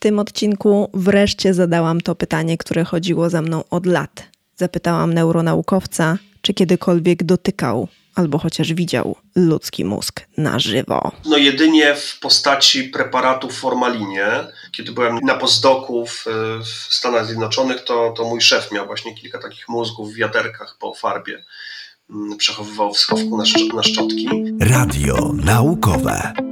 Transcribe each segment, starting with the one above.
tym odcinku wreszcie zadałam to pytanie, które chodziło za mną od lat. Zapytałam neuronaukowca, czy kiedykolwiek dotykał albo chociaż widział ludzki mózg na żywo. No jedynie w postaci preparatu w formalinie. Kiedy byłem na postdoku w, w Stanach Zjednoczonych, to, to mój szef miał właśnie kilka takich mózgów w wiaderkach po farbie. Mm, przechowywał w schowku na, szcz na szczotki. Radio naukowe.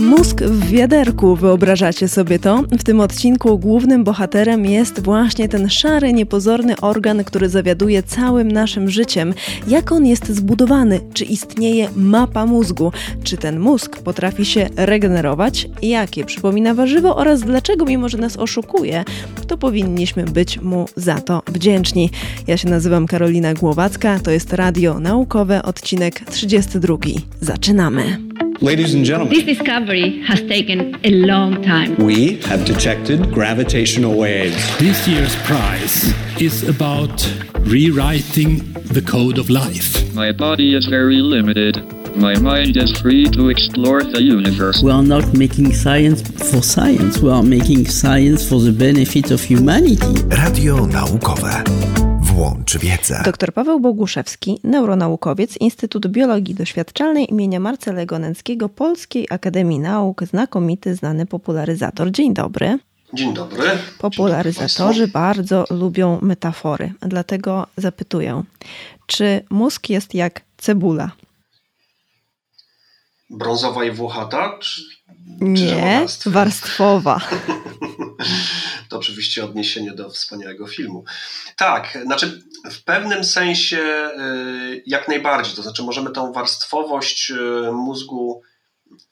Mózg w wiaderku, wyobrażacie sobie to? W tym odcinku głównym bohaterem jest właśnie ten szary, niepozorny organ, który zawiaduje całym naszym życiem. Jak on jest zbudowany? Czy istnieje mapa mózgu? Czy ten mózg potrafi się regenerować? Jakie przypomina warzywo oraz dlaczego, mimo że nas oszukuje, to powinniśmy być mu za to wdzięczni. Ja się nazywam Karolina Głowacka, to jest Radio Naukowe, odcinek 32. Zaczynamy. Ladies and gentlemen, this discovery has taken a long time. We have detected gravitational waves. This year's prize is about rewriting the code of life. My body is very limited. My mind is free to explore the universe. We are not making science for science. We are making science for the benefit of humanity. Radio naukowe. Łącz wiedzę. Dr Paweł Boguszewski, neuronaukowiec, Instytut Biologii Doświadczalnej imienia Marcelego Nęckiego Polskiej Akademii Nauk, znakomity, znany popularyzator. Dzień dobry. Dzień dobry. Popularyzatorzy dobry bardzo lubią metafory, dlatego zapytuję, czy mózg jest jak cebula? Brązowa i włochata? Czy, Nie, warstwowa. to oczywiście odniesienie do wspaniałego filmu. Tak, znaczy w pewnym sensie y, jak najbardziej, to znaczy możemy tą warstwowość y, mózgu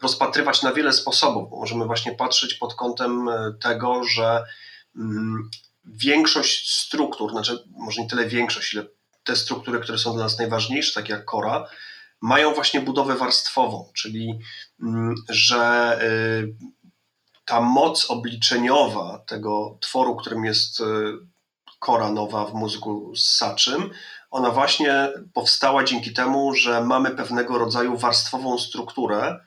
rozpatrywać na wiele sposobów. Możemy właśnie patrzeć pod kątem y, tego, że mm, większość struktur, znaczy może nie tyle większość, ile te struktury, które są dla nas najważniejsze, takie jak kora, mają właśnie budowę warstwową, czyli że ta moc obliczeniowa tego tworu, którym jest kora nowa w mózgu ssaczym, ona właśnie powstała dzięki temu, że mamy pewnego rodzaju warstwową strukturę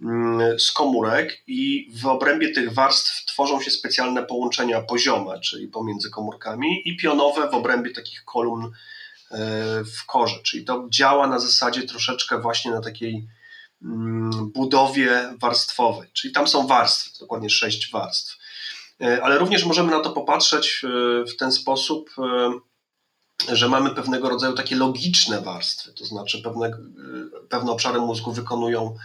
mm, z komórek i w obrębie tych warstw tworzą się specjalne połączenia poziome, czyli pomiędzy komórkami i pionowe w obrębie takich kolumn e, w korze, czyli to działa na zasadzie troszeczkę właśnie na takiej mm, budowie warstwowej, czyli tam są warstwy, dokładnie sześć warstw. E, ale również możemy na to popatrzeć e, w ten sposób, e, że mamy pewnego rodzaju takie logiczne warstwy, to znaczy pewne, pewne obszary mózgu wykonują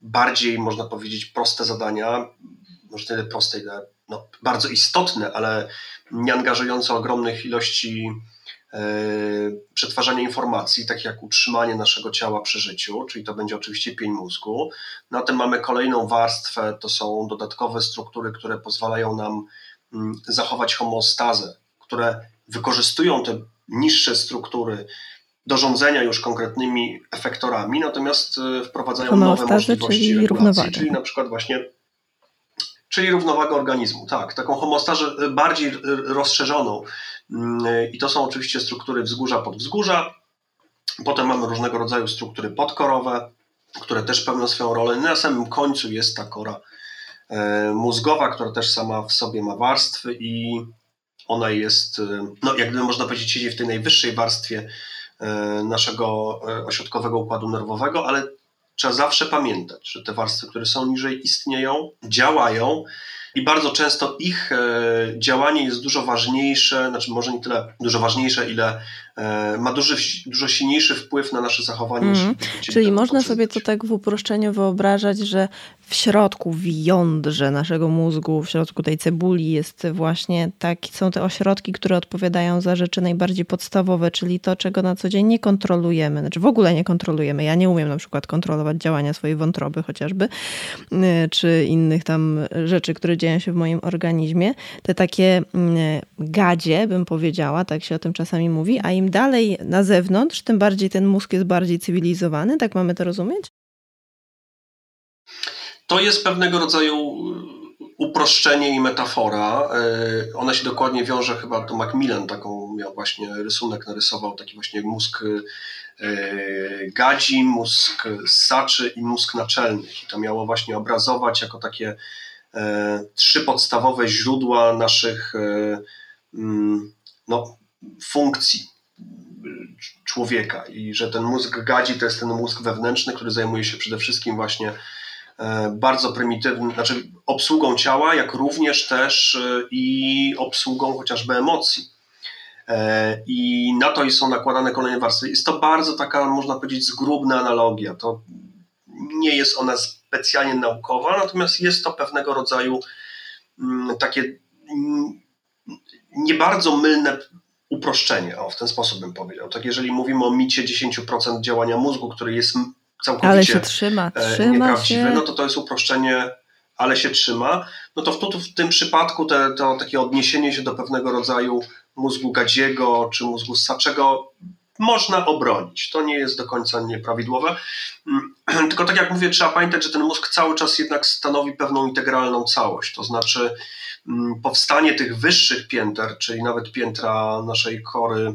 bardziej, można powiedzieć, proste zadania, może tyle proste, ile no, bardzo istotne, ale nie angażujące ogromnych ilości E, przetwarzania informacji, tak jak utrzymanie naszego ciała przy życiu, czyli to będzie oczywiście pień mózgu. Na tym mamy kolejną warstwę, to są dodatkowe struktury, które pozwalają nam mm, zachować homeostazę, które wykorzystują te niższe struktury do rządzenia już konkretnymi efektorami, natomiast e, wprowadzają nowe możliwości czyli regulacji, czyli na przykład właśnie czyli równowagę organizmu, tak, taką homostazę bardziej rozszerzoną, Mm, I to są oczywiście struktury wzgórza pod wzgórza. Potem mamy różnego rodzaju struktury podkorowe, które też pełnią swoją rolę. Na samym końcu jest ta kora e, mózgowa, która też sama w sobie ma warstwy i ona jest, e, no jak gdyby można powiedzieć, siedzi w tej najwyższej warstwie e, naszego ośrodkowego układu nerwowego, ale trzeba zawsze pamiętać, że te warstwy, które są niżej, istnieją, działają i bardzo często ich e, działanie jest dużo ważniejsze, znaczy może nie tyle dużo ważniejsze, ile ma duży, dużo silniejszy wpływ na nasze zachowanie. Mm. Czyli można sobie to tak w uproszczeniu wyobrażać, że w środku, w jądrze naszego mózgu, w środku tej cebuli jest właśnie tak, są te ośrodki, które odpowiadają za rzeczy najbardziej podstawowe, czyli to, czego na co dzień nie kontrolujemy, znaczy w ogóle nie kontrolujemy. Ja nie umiem na przykład kontrolować działania swojej wątroby chociażby, y, czy innych tam rzeczy, które dzieją się w moim organizmie. Te takie y, gadzie, bym powiedziała, tak się o tym czasami mówi, a im dalej na zewnątrz, tym bardziej ten mózg jest bardziej cywilizowany, tak mamy to rozumieć? To jest pewnego rodzaju uproszczenie i metafora. E, ona się dokładnie wiąże chyba, to Macmillan taką miał właśnie rysunek, narysował taki właśnie mózg gadzi, mózg ssaczy i mózg naczelnych. I to miało właśnie obrazować jako takie trzy podstawowe źródła naszych mm, no, funkcji człowieka i że ten mózg gadzi to jest ten mózg wewnętrzny, który zajmuje się przede wszystkim właśnie e, bardzo prymitywnym, znaczy obsługą ciała, jak również też e, i obsługą chociażby emocji. E, I na to są nakładane kolejne warstwy. Jest to bardzo taka, można powiedzieć, zgrubna analogia. To nie jest ona specjalnie naukowa, natomiast jest to pewnego rodzaju mm, takie mm, nie bardzo mylne uproszczenie, o w ten sposób bym powiedział. Tak jeżeli mówimy o micie 10% działania mózgu, który jest całkowicie ale się trzyma, e, trzyma nieprawdziwy, się. no to to jest uproszczenie, ale się trzyma. No to w, to, w tym przypadku te, to takie odniesienie się do pewnego rodzaju mózgu gadziego czy mózgu ssaczego można obronić. To nie jest do końca nieprawidłowe. Mm, tylko tak jak mówię, trzeba pamiętać, że ten mózg cały czas jednak stanowi pewną integralną całość. To znaczy, powstanie tych wyższych pięter, czyli nawet piętra naszej kory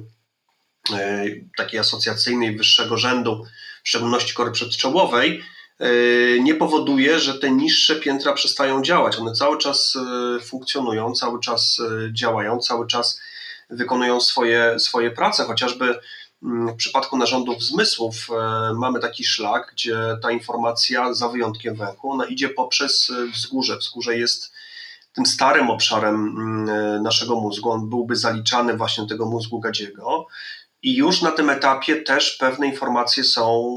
e, takiej asocjacyjnej wyższego rzędu, w szczególności kory przedczołowej, e, nie powoduje, że te niższe piętra przestają działać. One cały czas e, funkcjonują, cały czas działają, cały czas wykonują swoje, swoje prace, chociażby mm, w przypadku narządów zmysłów mamy taki szlak, gdzie ta informacja, za wyjątkiem węchu, ona idzie poprzez wzgórze. Wzgórze jest tym starym obszarem mm, e, naszego mózgu, on byłby zaliczany właśnie do tego mózgu gadziego i już na tym etapie też pewne informacje są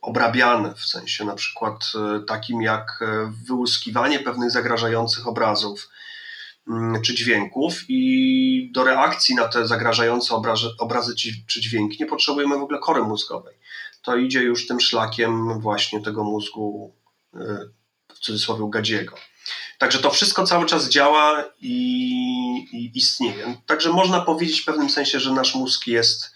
obrabiane, w sensie na przykład e, takim jak e, wyłuskiwanie pewnych zagrażających obrazów mm, czy dźwięków i do reakcji na te zagrażające obrazy, obrazy czy dźwięki nie potrzebujemy w ogóle kory mózgowej. To idzie już tym szlakiem właśnie tego mózgu w cudzysłowie gadziego. Także to wszystko cały czas działa i, i istnieje. Także można powiedzieć w pewnym sensie, że nasz mózg jest,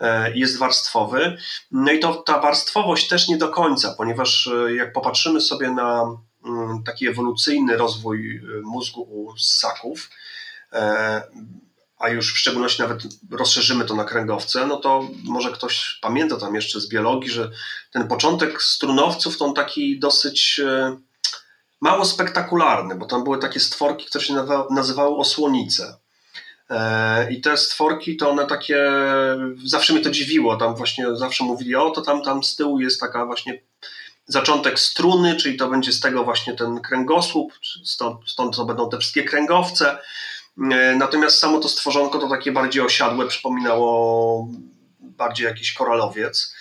e, jest warstwowy. No i to ta warstwowość też nie do końca, ponieważ e, jak popatrzymy sobie na mm, taki ewolucyjny rozwój e, mózgu u ssaków, a już w szczególności nawet rozszerzymy to na kręgowce, no to może ktoś pamięta tam jeszcze z biologii, że ten początek strunowców to on taki dosyć mało spektakularny, bo tam były takie stworki, które się nazywały osłonice. E, I te stworki to one takie, zawsze mnie to dziwiło, tam właśnie zawsze mówili, o to tam, tam z tyłu jest taka właśnie zaczątek struny, czyli to będzie z tego właśnie ten kręgosłup, stąd, stąd to będą te wszystkie kręgowce. E, natomiast samo to stworzonko to takie bardziej osiadłe, przypominało bardziej jakiś koralowiec.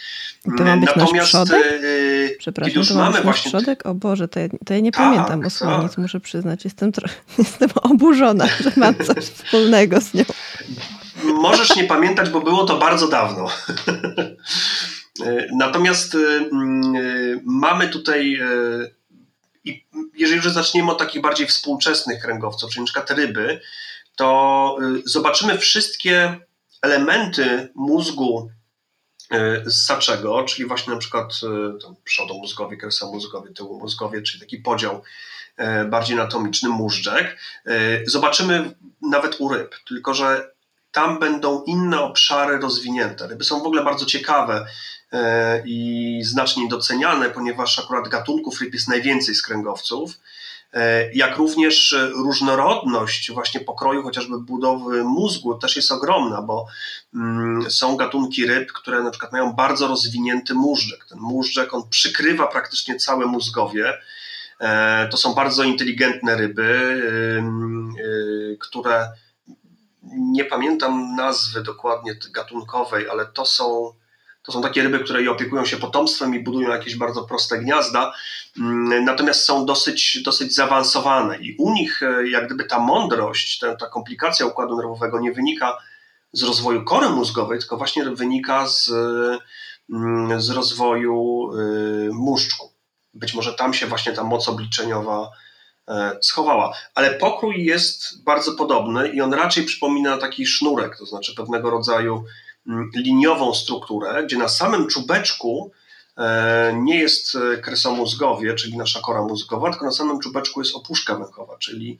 To ma być Natomiast, nasz przodek? Y, Przepraszam, już to mamy właśnie... przodek? O Boże, to ja, to ja nie tak, pamiętam osłonic, tak. muszę przyznać. Jestem, tro... Jestem oburzona, że mam coś wspólnego z nią. Możesz nie pamiętać, bo było to bardzo dawno. Natomiast y, y, mamy tutaj, jeżeli już zaczniemy od takich bardziej współczesnych kręgowców, czyli na przykład ryby, to zobaczymy wszystkie elementy mózgu e, czyli właśnie na przykład e, przodomózgowie, kresamózgowie, tyłomózgowie, czyli taki podział e, bardziej anatomiczny, móżdżek. Zobaczymy nawet u ryb, tylko że tam będą inne obszary rozwinięte. Ryby są w ogóle bardzo ciekawe i znacznie doceniane, ponieważ akurat gatunków ryb jest najwięcej z kręgowców jak również e, różnorodność właśnie pokroju, chociażby budowy mózgu też jest ogromna, bo mm, są gatunki ryb, które na przykład mają bardzo rozwinięty móżdżek. Ten móżdżek on przykrywa praktycznie całe mózgowie. E, to są bardzo inteligentne ryby, które nie pamiętam nazwy dokładnie gatunkowej, ale to są to są takie ryby, które opiekują się potomstwem i budują jakieś bardzo proste gniazda, mm, natomiast są dosyć, dosyć zaawansowane i u nich e, jak gdyby ta mądrość, ta, ta komplikacja układu nerwowego nie wynika z rozwoju kory mózgowej, tylko właśnie wynika z, mm, z rozwoju y, móżdżku. Być może tam się właśnie ta moc obliczeniowa e, schowała. Ale pokrój jest bardzo podobny i on raczej przypomina taki sznurek, to znaczy pewnego rodzaju liniową strukturę, gdzie na samym czubeczku e, nie jest e, kresomózgowie, czyli nasza kora mózgowa, tylko na samym czubeczku jest opuszka węchowa, czyli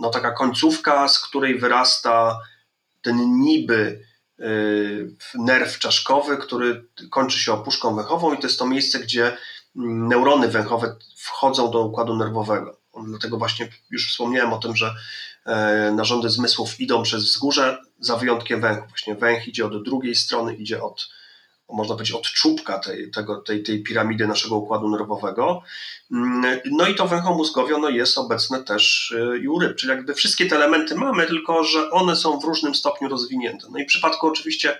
no, taka końcówka, z której wyrasta ten niby nerw czaszkowy, który kończy się opuszką węchową i to jest to miejsce, gdzie mm, neurony węchowe wchodzą do układu nerwowego. Dlatego właśnie już wspomniałem o tym, że e, narządy zmysłów idą przez wzgórze, za wyjątkiem węchu. Właśnie węch idzie od drugiej strony, idzie od, można powiedzieć, od czubka tej, tego, tej, tej piramidy naszego układu nerwowego. Mm, no i to węchomózgowie ono jest obecne też e, i u ryb, czyli jakby wszystkie te elementy mamy, tylko że one są w różnym stopniu rozwinięte. No i w przypadku oczywiście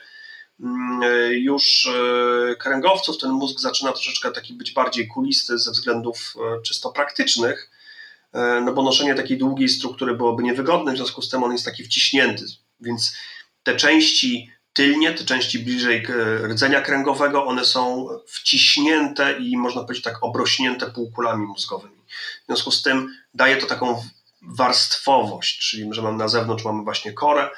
mm, e, już kręgowców ten mózg zaczyna troszeczkę taki być bardziej kulisty ze względów czysto praktycznych, E, no bo noszenie takiej długiej struktury byłoby niewygodne, w związku z tym on jest taki wciśnięty, więc te części tylnie, te części bliżej rdzenia kręgowego, one są wciśnięte i można powiedzieć tak obrośnięte półkulami mózgowymi. W związku z tym daje to taką warstwowość, czyli że mam na zewnątrz mamy właśnie korę,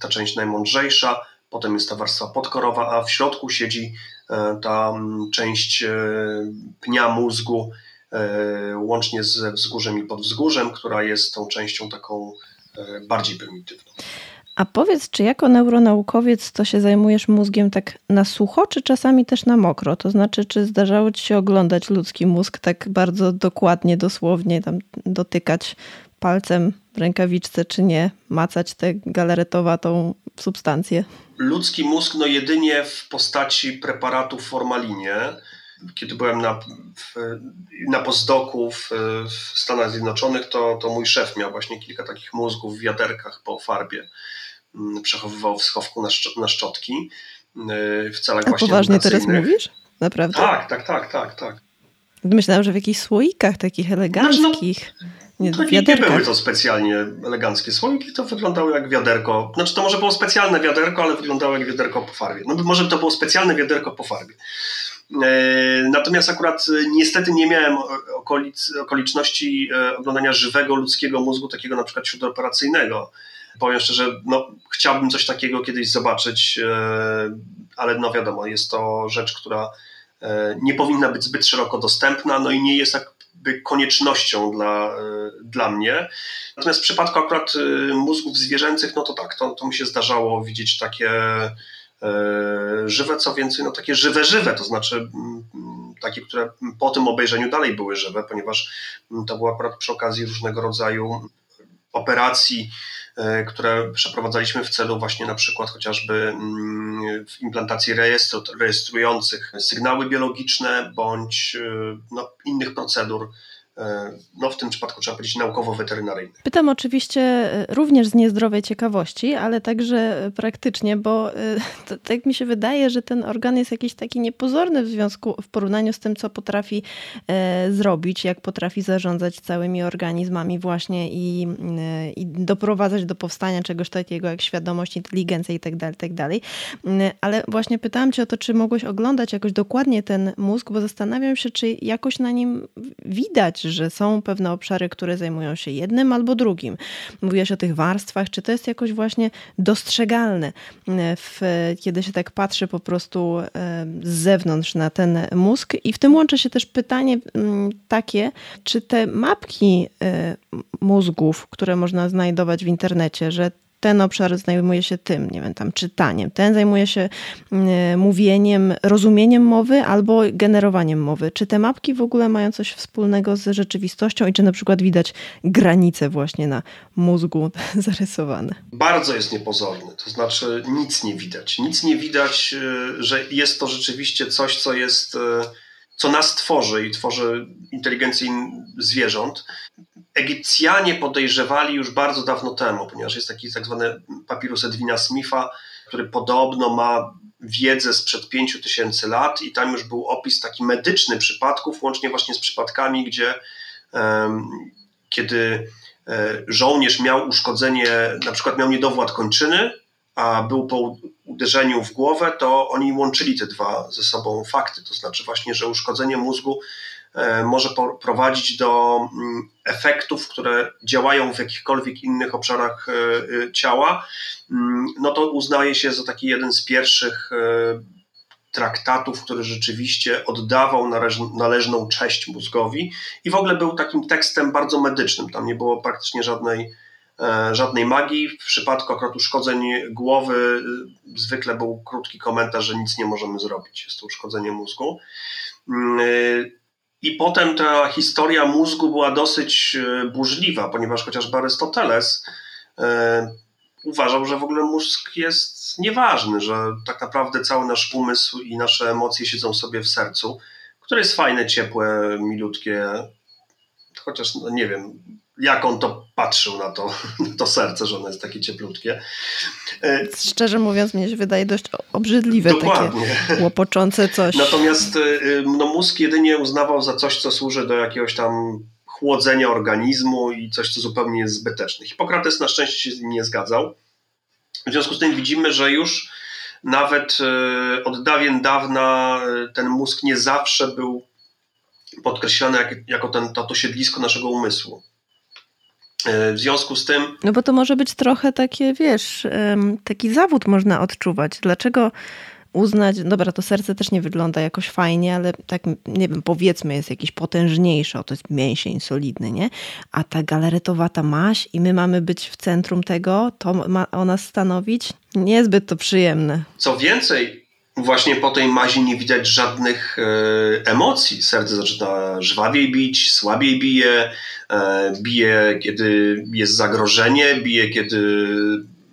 ta część najmądrzejsza, potem jest ta warstwa podkorowa, a w środku siedzi e, ta część e, pnia mózgu, E, łącznie z wzgórzem i podwzgórzem, która jest tą częścią taką e, bardziej prymitywną. A powiedz, czy jako neuronaukowiec to się zajmujesz mózgiem tak na sucho, czy czasami też na mokro? To znaczy, czy zdarzało ci się oglądać ludzki mózg tak bardzo dokładnie, dosłownie, tam dotykać palcem w rękawiczce, czy nie, macać tę galaretowatą substancję? Ludzki mózg no jedynie w postaci preparatu formalinie, kiedy byłem na, na postdoku w, w Stanach Zjednoczonych, to, to mój szef miał właśnie kilka takich mózgów w wiaderkach po farbie. Mm, przechowywał w schowku na, szcz na szczotki y, w celach A właśnie poważnie teraz mówisz? Naprawdę? Tak, tak, tak, tak, tak. Myślałam, że w jakichś słoikach takich eleganckich. Znaczy, no, nie, to nie, nie były to specjalnie eleganckie słoiki, to wyglądało jak wiaderko. Znaczy to może było specjalne wiaderko, ale wyglądało jak wiaderko po farbie. No może to było specjalne wiaderko po farbie. E, natomiast akurat e, niestety nie miałem okolic, okoliczności e, oglądania żywego ludzkiego mózgu, takiego na przykład śródoperacyjnego. Powiem szczerze, no, chciałbym coś takiego kiedyś zobaczyć, ale no wiadomo, jest to rzecz, która nie powinna być zbyt szeroko dostępna, no i nie jest jakby koniecznością dla, dla mnie. Natomiast w przypadku akurat mózgów zwierzęcych, no to tak, to, to mi się zdarzało widzieć takie żywe, co więcej, no takie żywe, żywe, to znaczy mm, takie, które po tym obejrzeniu dalej były żywe, ponieważ mm, to było akurat przy okazji różnego rodzaju operacji, e, które przeprowadzaliśmy w celu właśnie na przykład chociażby mm, w implantacji rejestru, rejestrujących sygnały biologiczne bądź e, no, innych procedur E, no w tym przypadku trzeba powiedzieć naukowo-weterynaryjny. Pytam oczywiście e, również z niezdrowej ciekawości, ale także praktycznie, bo e, to, tak mi się wydaje, że ten organ jest jakiś taki niepozorny w związku, w porównaniu z tym, co potrafi e, zrobić, jak potrafi zarządzać całymi organizmami właśnie i, e, i doprowadzać do powstania czegoś takiego jak świadomość, inteligencja i tak dalej, tak. Ale właśnie pytałam cię o to, czy mogłeś oglądać jakoś dokładnie ten mózg, bo zastanawiam się, czy jakoś na nim widać, że są pewne obszary, które zajmują się jednym albo drugim. Mówiłaś o tych warstwach, czy to jest jakoś właśnie dostrzegalne, e, w, kiedy się tak patrzy po prostu e, z zewnątrz na ten mózg. I w tym łączy się też pytanie mm, takie, czy te mapki e, mózgów, które można znajdować w internecie, że ten obszar zajmuje się tym, nie wiem, tam czytaniem, ten zajmuje się mm, mówieniem, rozumieniem mowy albo generowaniem mowy. Czy te mapki w ogóle mają coś wspólnego z rzeczywistością i czy na przykład widać granice właśnie na mózgu zarysowane? Bardzo jest niepozorny, to znaczy nic nie widać. Nic nie widać, y, że jest to rzeczywiście coś, co jest y, co nas tworzy i tworzy inteligencję zwierząt. Egipcjanie podejrzewali już bardzo dawno temu, ponieważ jest taki tak zwany papirus Edwina Smitha, który podobno ma wiedzę sprzed 5000 lat i tam już był opis taki medyczny przypadków, łącznie właśnie z przypadkami, gdzie um, kiedy e, żołnierz miał uszkodzenie, na przykład miał niedowład kończyny, a był po uderzeniu w głowę, to oni łączyli te dwa ze sobą fakty, to znaczy właśnie, że uszkodzenie mózgu może prowadzić do mm, efektów, które działają w jakichkolwiek innych obszarach e, e, ciała, mm, no to uznaje się za taki jeden z pierwszych traktatów, który rzeczywiście oddawał należną cześć mózgowi i w ogóle był takim tekstem bardzo medycznym. Tam nie było praktycznie żadnej żadnej magii. W przypadku akurat uszkodzeń głowy zwykle był krótki komentarz, że nic nie możemy zrobić. Jest to uszkodzenie mózgu. I potem ta historia mózgu była dosyć burzliwa, ponieważ chociażby Arystoteles uważał, że w ogóle mózg jest nieważny, że tak naprawdę cały nasz umysł i nasze emocje siedzą sobie w sercu, które jest fajne, ciepłe, milutkie, chociaż no nie wiem, jak on to patrzył na to, to serce, że ono jest takie cieplutkie. E, Szczerze mówiąc, mnie się wydaje dość obrzydliwe, Dokładnie. takie łopoczące coś. Natomiast e, no, mózg jedynie uznawał za coś, co służy do jakiegoś tam chłodzenia organizmu i coś, co zupełnie jest zbyteczne. Hipokrates na szczęście się z nim nie zgadzał. W związku z tym widzimy, że już nawet e, od dawien dawna ten mózg nie zawsze był podkreślany jak, jako ten, to, to siedlisko naszego umysłu. E, w związku z tym. No bo to może być trochę takie, wiesz, taki zawód można odczuwać. Dlaczego uznać, dobra, to serce też nie wygląda jakoś fajnie, ale tak, nie wiem, powiedzmy jest jakiś potężniejszy, o to jest mięsień solidny, nie? A ta galaretowata maść i my mamy być w centrum tego, to ma ona stanowić? Niezbyt to przyjemne. Co więcej, właśnie po tej mazi nie widać żadnych e, emocji. Serce zaczyna żwawiej bić, słabiej bije, e, bije, kiedy jest zagrożenie, bije, kiedy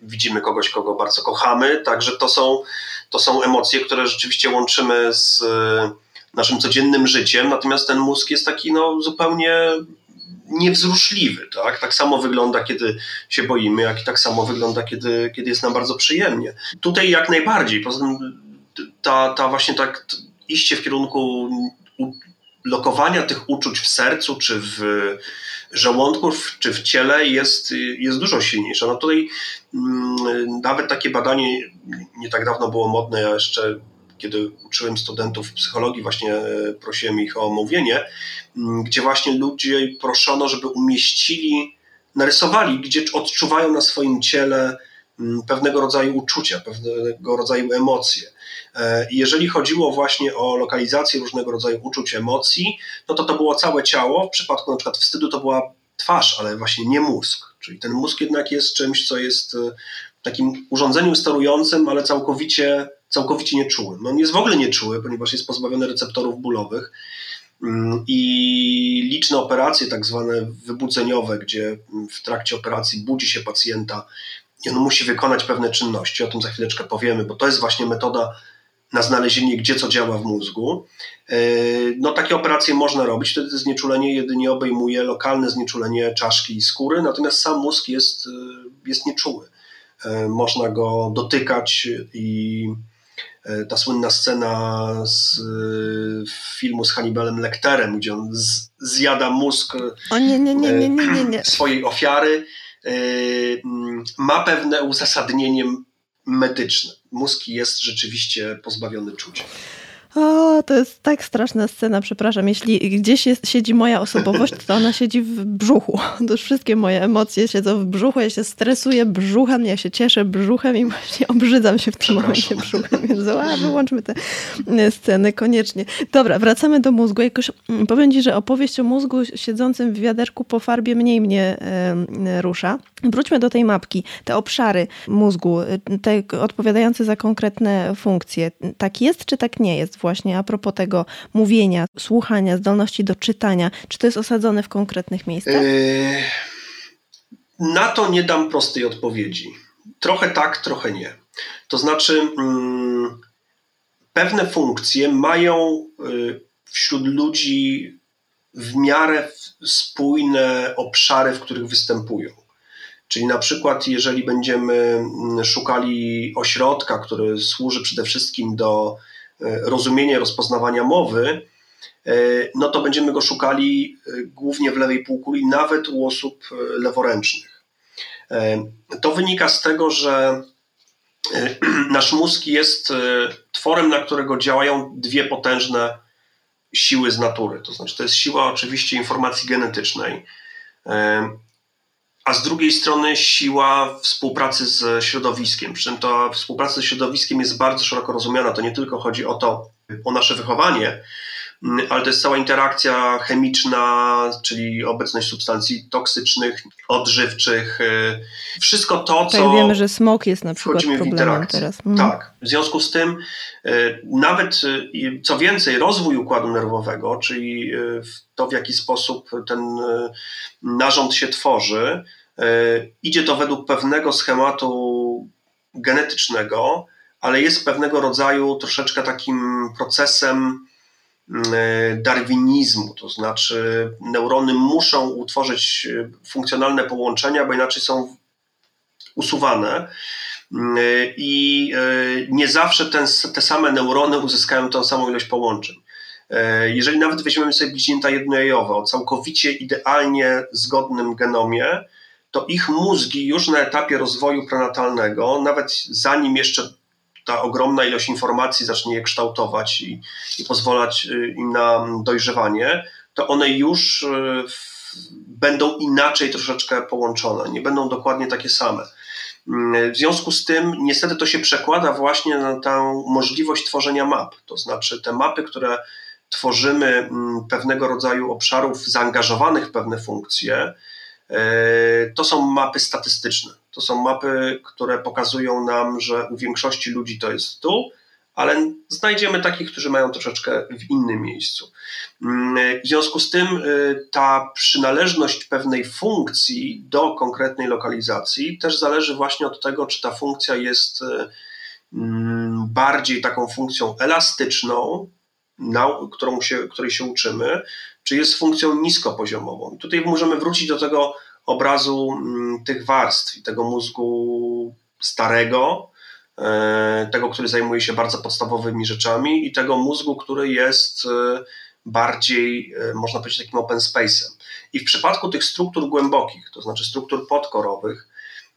widzimy kogoś, kogo bardzo kochamy. Także to są to są emocje, które rzeczywiście łączymy z e, naszym codziennym życiem, natomiast ten mózg jest taki no, zupełnie niewzruszliwy. Tak? tak samo wygląda, kiedy się boimy, jak i tak samo wygląda, kiedy, kiedy jest nam bardzo przyjemnie. Tutaj jak najbardziej. Poza tym ta, ta właśnie tak iście w kierunku lokowania tych uczuć w sercu czy w żołądków czy w ciele jest, jest dużo silniejsza. No tutaj mm, nawet takie badanie nie tak dawno było modne, ja jeszcze kiedy uczyłem studentów psychologii, właśnie e, prosiłem ich o omówienie, mm, gdzie właśnie ludzie proszono, żeby umieścili, narysowali, gdzie odczuwają na swoim ciele mm, pewnego rodzaju uczucia, pewnego rodzaju emocje. E, jeżeli chodziło właśnie o lokalizację różnego rodzaju uczuć, emocji, no to to było całe ciało. W przypadku na przykład wstydu to była twarz, ale właśnie nie mózg. Czyli ten mózg jednak jest czymś, co jest e, takim urządzeniem sterującym, ale całkowicie, całkowicie nieczułym. No on jest w ogóle nieczuły, ponieważ jest pozbawiony receptorów bólowych mm, i liczne operacje, tak zwane wybudzeniowe, gdzie w trakcie operacji budzi się pacjenta i on musi wykonać pewne czynności. O tym za chwileczkę powiemy, bo to jest właśnie metoda na znalezienie, gdzie co działa w mózgu. E, no, takie operacje można robić, wtedy znieczulenie jedynie obejmuje lokalne znieczulenie czaszki i skóry, natomiast sam mózg jest, e, jest nieczuły. E, można go dotykać i ta słynna scena z filmu z Hannibalem Lecterem, gdzie on zjada mózg o, nie, nie, nie. swojej ofiary, ma pewne uzasadnienie medyczne. Mózg jest rzeczywiście pozbawiony czucia. O, to jest tak straszna scena, przepraszam. Jeśli gdzieś jest, siedzi moja osobowość, to ona siedzi w brzuchu. To już wszystkie moje emocje siedzą w brzuchu. Ja się stresuję brzuchem, ja się cieszę brzuchem i właśnie obrzydzam się w tym momencie brzuchem. Więc a, wyłączmy te sceny koniecznie. Dobra, wracamy do mózgu. Jakoś mm, powiem Ci, że opowieść o mózgu siedzącym w wiaderku po farbie mniej mnie e, rusza. Wróćmy do tej mapki. Te obszary mózgu, te odpowiadające za konkretne funkcje. Tak jest, czy tak nie jest? Właśnie a propos tego mówienia, słuchania, zdolności do czytania, czy to jest osadzone w konkretnych miejscach? Yy, na to nie dam prostej odpowiedzi. Trochę tak, trochę nie. To znaczy, mm, pewne funkcje mają y, wśród ludzi w miarę spójne obszary, w których występują. Czyli na przykład, jeżeli będziemy mm, szukali ośrodka, który służy przede wszystkim do rozumienie rozpoznawania mowy, e, no to będziemy go szukali e, głównie w lewej półkuli, nawet u osób leworęcznych. To wynika z tego, że nasz mózg jest tworem, na którego działają dwie potężne siły z natury. To znaczy, to jest siła oczywiście informacji genetycznej, a z drugiej strony siła współpracy z środowiskiem. Przy czym ta współpraca ze środowiskiem jest bardzo szeroko rozumiana. To nie tylko chodzi o to, o nasze wychowanie, ale to jest cała interakcja chemiczna, czyli obecność substancji toksycznych, odżywczych, y, wszystko to, tak, co... Tak, wiemy, że smog jest na przykład problemem teraz. Mhm. Tak, w związku z tym y, nawet, y, co więcej, rozwój układu nerwowego, czyli to, w jaki sposób ten narząd się tworzy, idzie to według pewnego schematu genetycznego, ale jest pewnego rodzaju troszeczkę takim procesem mm, darwinizmu, to znaczy neurony muszą utworzyć e, funkcjonalne połączenia, bo inaczej są usuwane. Mm, e, I nie zawsze ten, te same neurony uzyskają tą samą ilość połączeń. Jeżeli nawet weźmiemy sobie bliźnięta jednojajowe o całkowicie idealnie zgodnym genomie, to ich mózgi już na etapie rozwoju prenatalnego, nawet zanim jeszcze ta ogromna ilość informacji zacznie je kształtować i, i pozwalać y, im na dojrzewanie, to one już y, będą inaczej troszeczkę połączone, nie będą dokładnie takie same. Mm, w związku z tym, niestety, to się przekłada właśnie na tę możliwość tworzenia map. To znaczy, te mapy, które tworzymy mm, pewnego rodzaju obszarów zaangażowanych w pewne funkcje, y, to są mapy statystyczne. To są mapy, które pokazują nam, że u większości ludzi to jest tu, ale znajdziemy takich, którzy mają troszeczkę w innym miejscu. Mm, w związku z tym y, ta przynależność pewnej funkcji do konkretnej lokalizacji też zależy właśnie od tego, czy ta funkcja jest y, mm, bardziej taką funkcją elastyczną, którą się, której się uczymy, czy jest funkcją niskopoziomową. Tutaj możemy wrócić do tego obrazu mm, tych warstw i tego mózgu starego, e, tego, który zajmuje się bardzo podstawowymi rzeczami i tego mózgu, który jest e, bardziej, e, można powiedzieć, takim open space'em. I w przypadku tych struktur głębokich, to znaczy struktur podkorowych,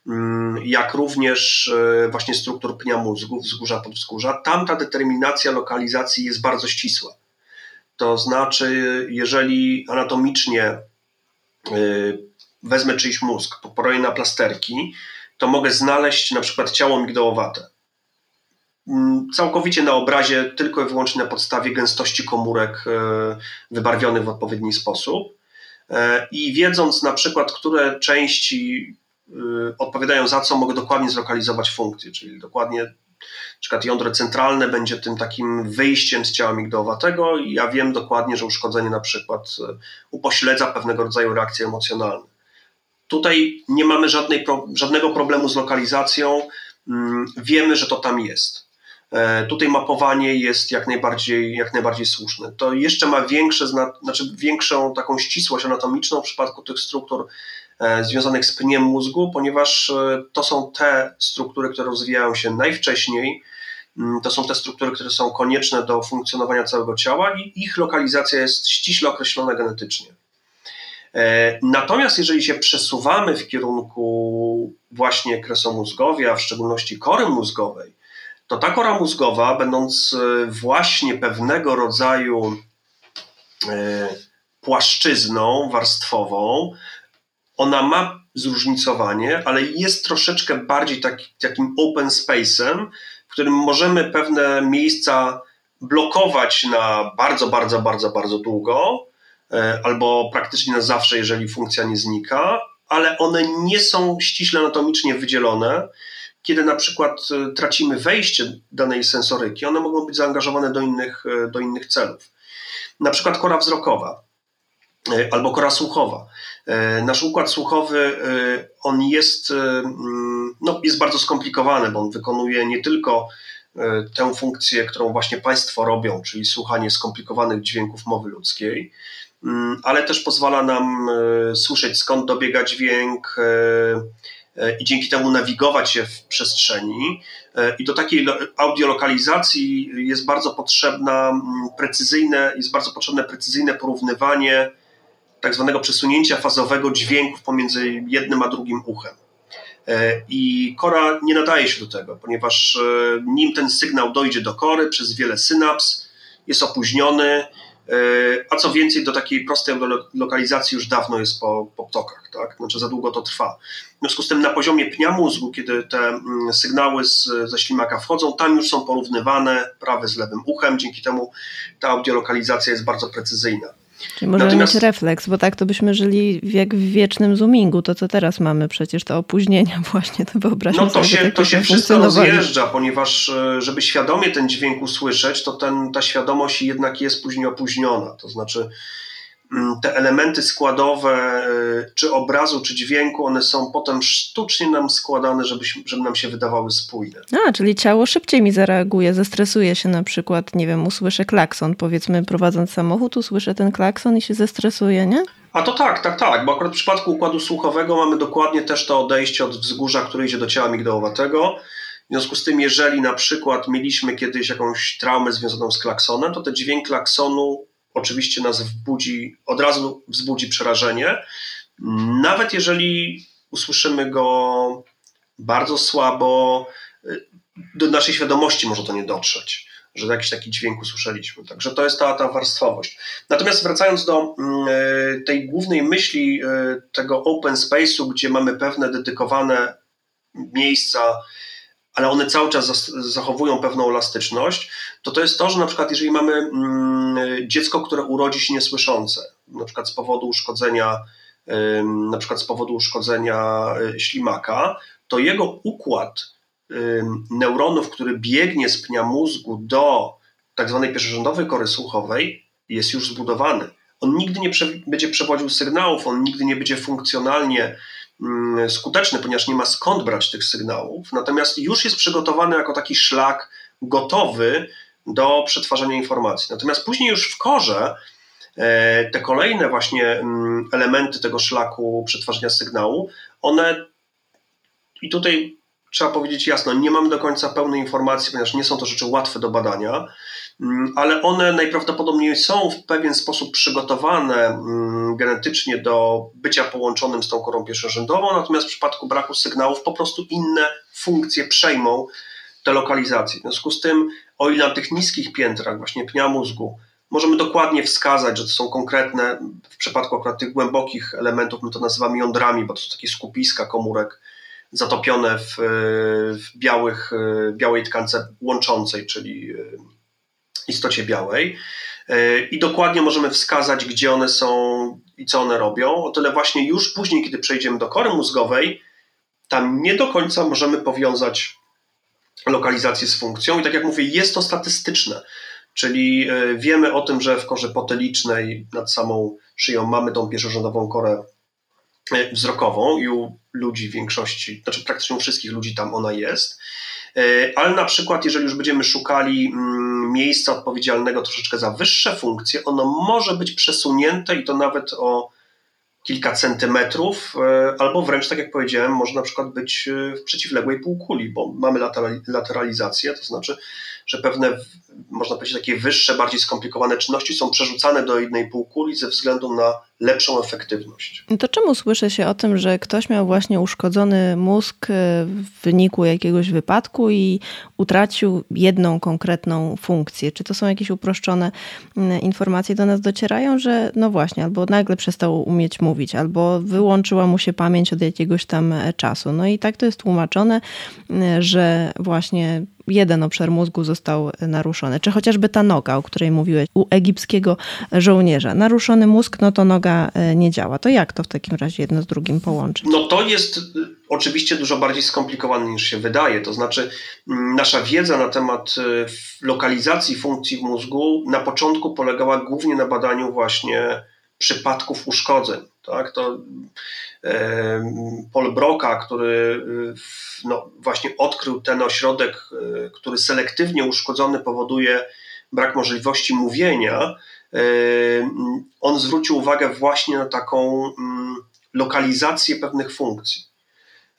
mm, jak również właśnie struktur pnia mózgu, wzgórza, podwzgórza, tam ta determinacja lokalizacji jest bardzo ścisła. To znaczy, jeżeli anatomicznie wezmę czyjś mózg, poroję na plasterki, to mogę znaleźć na przykład ciało migdałowate. Mm, całkowicie na obrazie, tylko i wyłącznie na podstawie gęstości komórek e, wybarwionych w odpowiedni sposób. E, I wiedząc na przykład, które części e, odpowiadają za co, mogę dokładnie zlokalizować funkcję, czyli dokładnie na przykład jądro centralne będzie tym takim wyjściem z ciała migdałowatego i ja wiem dokładnie, że uszkodzenie na przykład upośledza pewnego rodzaju reakcje emocjonalne. Tutaj nie mamy żadnej, żadnego problemu z lokalizacją. Mm, wiemy, że to tam jest. E, tutaj mapowanie jest jak najbardziej, jak najbardziej słuszne. To jeszcze ma większe, znaczy większą taką ścisłość anatomiczną w przypadku tych struktur e, związanych z pniem mózgu, ponieważ e, to są te struktury, które rozwijają się najwcześniej. Mm, to są te struktury, które są konieczne do funkcjonowania całego ciała i ich lokalizacja jest ściśle określona genetycznie. E, natomiast jeżeli się przesuwamy w kierunku właśnie kresomózgowia, w szczególności kory mózgowej, to ta kora mózgowa, będąc e, właśnie pewnego rodzaju e, płaszczyzną warstwową, ona ma zróżnicowanie, ale jest troszeczkę bardziej taki, takim open space'em, w którym możemy pewne miejsca blokować na bardzo, bardzo, bardzo, bardzo długo, albo praktycznie na zawsze, jeżeli funkcja nie znika, ale one nie są ściśle anatomicznie wydzielone. Kiedy na przykład e, tracimy wejście danej sensoryki, one mogą być zaangażowane do innych, e, do innych celów. Na przykład kora wzrokowa albo kora słuchowa. Nasz układ słuchowy, on jest, mm, no, jest bardzo skomplikowany, bo on wykonuje nie tylko tę funkcję, którą właśnie Państwo robią, czyli słuchanie skomplikowanych dźwięków mowy ludzkiej, ale też pozwala nam e, słyszeć skąd dobiega dźwięk e, e, i dzięki temu nawigować się w przestrzeni. I do takiej audiolokalizacji jest bardzo potrzebna mm, precyzyjne, jest bardzo potrzebne precyzyjne porównywanie tak zwanego przesunięcia fazowego dźwięków pomiędzy jednym a drugim uchem. I kora nie nadaje się do tego, ponieważ nim ten sygnał dojdzie do kory przez wiele synaps, jest opóźniony a co więcej, do takiej prostej lokalizacji już dawno jest po, po ptokach, tak? Znaczy za długo to trwa. W związku z tym na poziomie pnia mózgu, kiedy te mm, sygnały z, ze ślimaka wchodzą, tam już są porównywane prawy z lewym uchem, dzięki temu ta audiolokalizacja jest bardzo precyzyjna. Czyli możemy Natomiast... mieć refleks, bo tak to byśmy żyli jak w wiecznym zoomingu, to co teraz mamy przecież, te opóźnienia właśnie, to wyobraźmy No to sobie, się, to się wszystko rozjeżdża, ponieważ e, żeby świadomie ten dźwięk usłyszeć, to ten, ta świadomość jednak jest później opóźniona, to znaczy te elementy składowe, y, czy obrazu, czy dźwięku, one są potem sztucznie nam składane, żeby, żeby nam się wydawały spójne. A, czyli ciało szybciej mi zareaguje, zestresuje się na przykład, nie wiem, usłyszę klakson, powiedzmy prowadząc samochód, usłyszę ten klakson i się zestresuje, nie? A to tak, tak, tak, bo akurat w przypadku układu słuchowego mamy dokładnie też to odejście od wzgórza, które idzie do ciała migdałowatego. W związku z tym, jeżeli na przykład mieliśmy kiedyś jakąś traumę związaną z klaksonem, to ten dźwięk klaksonu oczywiście nas wbudzi, od razu wzbudzi przerażenie, nawet jeżeli usłyszymy go bardzo słabo, do naszej świadomości może to nie dotrzeć, że jakiś taki dźwięk usłyszeliśmy. Także to jest ta, ta warstwowość. Natomiast wracając do y, tej głównej myśli y, tego open space'u, gdzie mamy pewne dedykowane miejsca, ale one cały czas zachowują pewną elastyczność, to to jest to, że na przykład jeżeli mamy mm, dziecko, które urodzi się niesłyszące, na przykład z powodu uszkodzenia, na przykład z powodu uszkodzenia y, ślimaka, to jego układ neuronów, który biegnie z pnia mózgu do tak zwanej pierwszorzędowej kory słuchowej, jest już zbudowany. On nigdy nie prze będzie przewodził sygnałów, on nigdy nie będzie funkcjonalnie skuteczny, ponieważ nie ma skąd brać tych sygnałów, natomiast już jest przygotowany jako taki szlak gotowy do przetwarzania informacji. Natomiast później już w korze e, te kolejne właśnie mm, elementy tego szlaku przetwarzania sygnału, one i tutaj trzeba powiedzieć jasno, nie mamy do końca pełnej informacji, ponieważ nie są to rzeczy łatwe do badania, mm, ale one najprawdopodobniej są w pewien sposób przygotowane mm, genetycznie do bycia połączonym z tą korą pierwszorzędową, natomiast w przypadku braku sygnałów po prostu inne funkcje przejmą te lokalizacje. W związku z tym, o ile na tych niskich piętrach, właśnie pnia mózgu, możemy dokładnie wskazać, że to są konkretne, w przypadku akurat tych głębokich elementów, my to nazywamy jądrami, bo to są takie skupiska komórek, zatopione w, w białych, białej tkance łączącej, czyli e, istocie białej. E, I dokładnie możemy wskazać, gdzie one są i co one robią. O tyle właśnie już później, kiedy przejdziemy do kory mózgowej, tam nie do końca możemy powiązać lokalizację z funkcją. I tak jak mówię, jest to statystyczne. Czyli e, wiemy o tym, że w korze potylicznej nad samą szyją mamy tą pierwszorzędową korę wzrokową i u ludzi w większości, znaczy praktycznie u wszystkich ludzi tam ona jest. E, ale na przykład, jeżeli już będziemy szukali mm, miejsca odpowiedzialnego troszeczkę za wyższe funkcje, ono może być przesunięte i to nawet o kilka centymetrów, e, albo wręcz, tak jak powiedziałem, może na przykład być e, w przeciwległej półkuli, bo mamy lateralizację, to znaczy, że pewne, można powiedzieć, takie wyższe, bardziej skomplikowane czynności są przerzucane do jednej półkuli ze względu na lepszą efektywność. To czemu słyszy się o tym, że ktoś miał właśnie uszkodzony mózg e, w wyniku jakiegoś wypadku i utracił jedną konkretną funkcję? Czy to są jakieś uproszczone informacje do nas docierają, że no właśnie, albo nagle przestał umieć mówić, albo wyłączyła mu się pamięć od jakiegoś tam e, czasu. No i tak to jest tłumaczone, że właśnie jeden obszar mózgu został naruszony, czy chociażby ta noga, o której mówiłeś, u egipskiego żołnierza. Naruszony mózg, no to noga e, nie działa. To jak to w takim razie jedno z drugim połączyć? No to jest y, oczywiście dużo bardziej skomplikowane niż się wydaje. To znaczy, mm, nasza wiedza na temat lokalizacji funkcji w mózgu na początku polegała głównie na badaniu właśnie przypadków uszkodzeń. Tak? To Paul Broca, który y, no, właśnie odkrył ten ośrodek, y, który selektywnie uszkodzony powoduje brak możliwości mówienia, on zwrócił uwagę właśnie na taką mm, lokalizację pewnych funkcji.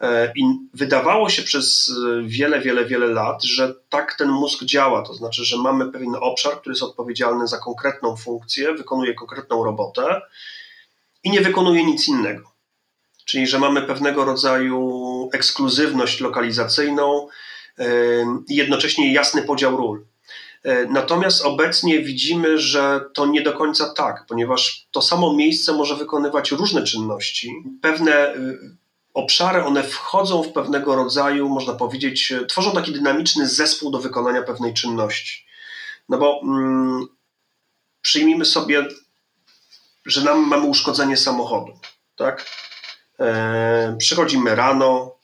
E, I wydawało się przez wiele, wiele, wiele lat, że tak ten mózg działa, to znaczy, że mamy pewien obszar, który jest odpowiedzialny za konkretną funkcję, wykonuje konkretną robotę i nie wykonuje nic innego. Czyli, że mamy pewnego rodzaju ekskluzywność lokalizacyjną i jednocześnie jasny podział ról. E, natomiast obecnie widzimy, że to nie do końca tak, ponieważ to samo miejsce może wykonywać różne czynności. Pewne y, obszary, one wchodzą w pewnego rodzaju, można powiedzieć, e, tworzą taki dynamiczny zespół do wykonania pewnej czynności. No bo mm, przyjmijmy sobie, że nam mamy uszkodzenie samochodu, tak? Przychodzimy rano,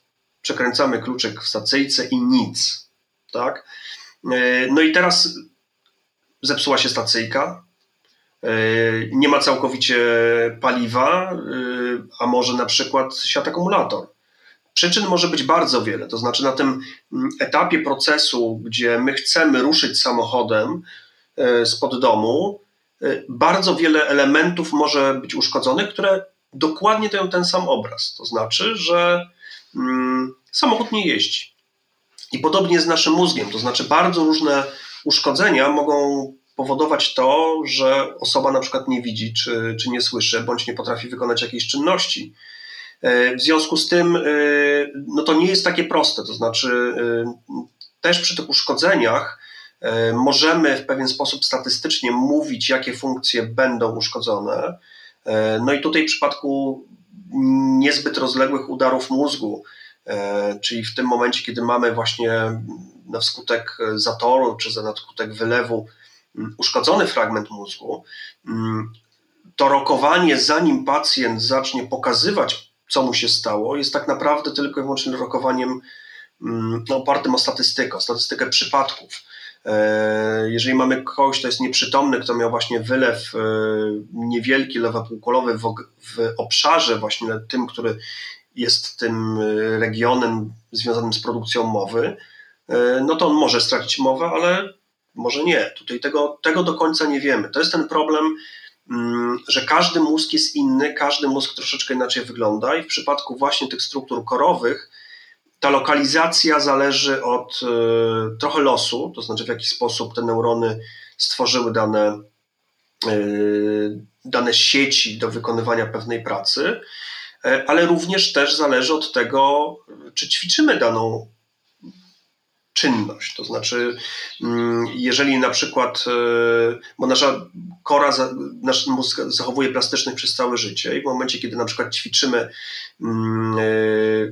przekręcamy kluczyk w stacyjce i nic, tak? No i teraz zepsuła się stacyjka, nie ma całkowicie paliwa, a może na przykład siat akumulator. Przyczyn może być bardzo wiele, to znaczy na tym mm, etapie procesu, gdzie my chcemy ruszyć samochodem spod domu, bardzo wiele elementów może być uszkodzonych, które dokładnie dają ten sam obraz. To znaczy, że mm, samochód nie jeździ. I podobnie z naszym mózgiem, to znaczy bardzo różne uszkodzenia mogą powodować to, że osoba na przykład nie widzi, czy, czy nie słyszy, bądź nie potrafi wykonać jakiejś czynności. E, w związku z tym, e, no to nie jest takie proste. To znaczy, e, też przy tych uszkodzeniach możemy w pewien sposób statystycznie mówić, jakie funkcje będą uszkodzone. No i tutaj w przypadku niezbyt rozległych udarów mózgu, E, czyli w tym momencie, kiedy mamy właśnie na wskutek zatoru czy na skutek wylewu mm, uszkodzony fragment mózgu, mm, to rokowanie, zanim pacjent zacznie pokazywać, co mu się stało, jest tak naprawdę tylko i wyłącznie rokowaniem mm, no, opartym o statystykę, o statystykę przypadków. E, jeżeli mamy kogoś, kto jest nieprzytomny, kto miał właśnie wylew e, niewielki, lewopółkolowy w, obszarze właśnie tym, który jest tym e, regionem związanym z produkcją mowy, no to on może stracić mowę, ale może nie. Tutaj tego, tego do końca nie wiemy. To jest ten problem, mm, że każdy mózg jest inny, każdy mózg troszeczkę inaczej wygląda i w przypadku właśnie tych struktur korowych ta lokalizacja zależy od e, trochę losu, to znaczy w jaki sposób te neurony stworzyły dane, dane sieci do wykonywania pewnej pracy. E, ale również też zależy od tego, czy ćwiczymy daną czynność. To znaczy, mm, jeżeli na przykład, e, bo nasza kora, nasz mózg zachowuje plastyczność przez całe życie i w momencie, kiedy na przykład ćwiczymy mm, e,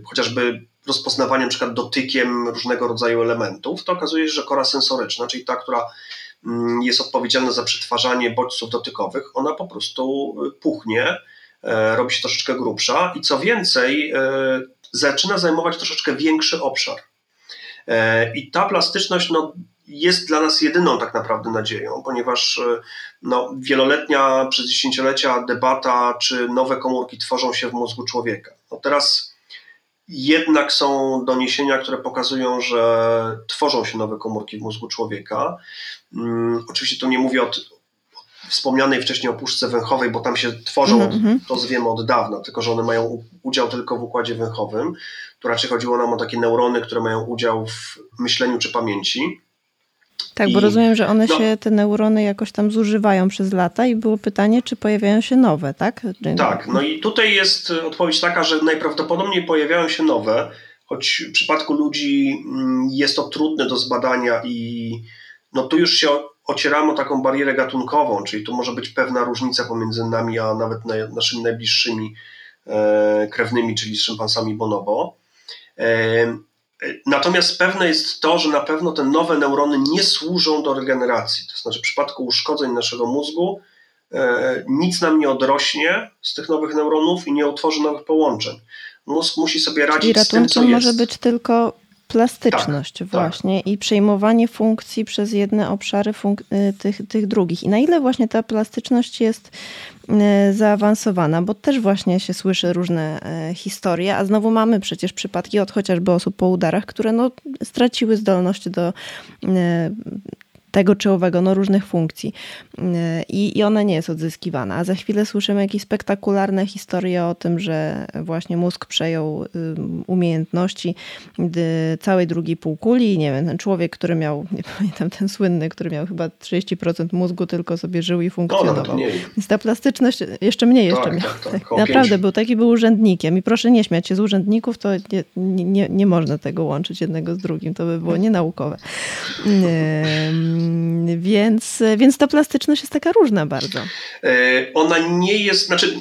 chociażby rozpoznawanie na przykład dotykiem różnego rodzaju elementów, to okazuje się, że kora sensoryczna, czyli ta, która mm, jest odpowiedzialna za przetwarzanie bodźców dotykowych, ona po prostu puchnie, E, robi się troszeczkę grubsza i co więcej, e, zaczyna zajmować troszeczkę większy obszar. E, I ta plastyczność no, jest dla nas jedyną tak naprawdę nadzieją, ponieważ no, wieloletnia, przez dziesięciolecia debata, czy nowe komórki tworzą się w mózgu człowieka. No teraz jednak są doniesienia, które pokazują, że tworzą się nowe komórki w mózgu człowieka. Um, oczywiście tu nie mówię o, wspomnianej wcześniej o puszce węchowej, bo tam się tworzą, mm -hmm. to wiemy od dawna, tylko że one mają udział tylko w układzie węchowym. Tu raczej chodziło nam o takie neurony, które mają udział w myśleniu czy pamięci. Tak, I, bo rozumiem, że one no, się, te neurony jakoś tam zużywają przez lata i było pytanie, czy pojawiają się nowe, tak? Tak, no i tutaj jest odpowiedź taka, że najprawdopodobniej pojawiają się nowe, choć w przypadku ludzi mm, jest to trudne do zbadania i no tu już się ocieramy o taką barierę gatunkową, czyli tu może być pewna różnica pomiędzy nami a nawet naszymi najbliższymi e, krewnymi, czyli z szympansami bonobo. E, natomiast pewne jest to, że na pewno te nowe neurony nie służą do regeneracji. To znaczy, w przypadku uszkodzeń naszego mózgu e, nic nam nie odrośnie z tych nowych neuronów i nie utworzy nowych połączeń. Mózg musi sobie radzić z tym, co jest. może być tylko plastyczność tak, właśnie tak. i przejmowanie funkcji przez jedne obszary y, tych, tych drugich. I na ile właśnie ta plastyczność jest y, zaawansowana, bo też właśnie się słyszy różne y, historie, a znowu mamy przecież przypadki od chociażby osób po udarach, które no, straciły zdolność do tego czy owego, no różnych funkcji I, i ona nie jest odzyskiwana. A za chwilę słyszymy jakieś spektakularne historie o tym, że właśnie mózg przejął umiejętności całej drugiej półkuli. Nie wiem, ten człowiek, który miał, nie pamiętam, ten słynny, który miał chyba 30% mózgu, tylko sobie żył i funkcjonował. No, Więc ta plastyczność jeszcze mniej jeszcze tak, miał. Tak, tak, Naprawdę był taki, był urzędnikiem. I proszę nie śmiać się z urzędników, to nie, nie, nie można tego łączyć jednego z drugim. To by było nienaukowe. Mm, więc, więc ta plastyczność jest taka różna bardzo. Ona nie jest, znaczy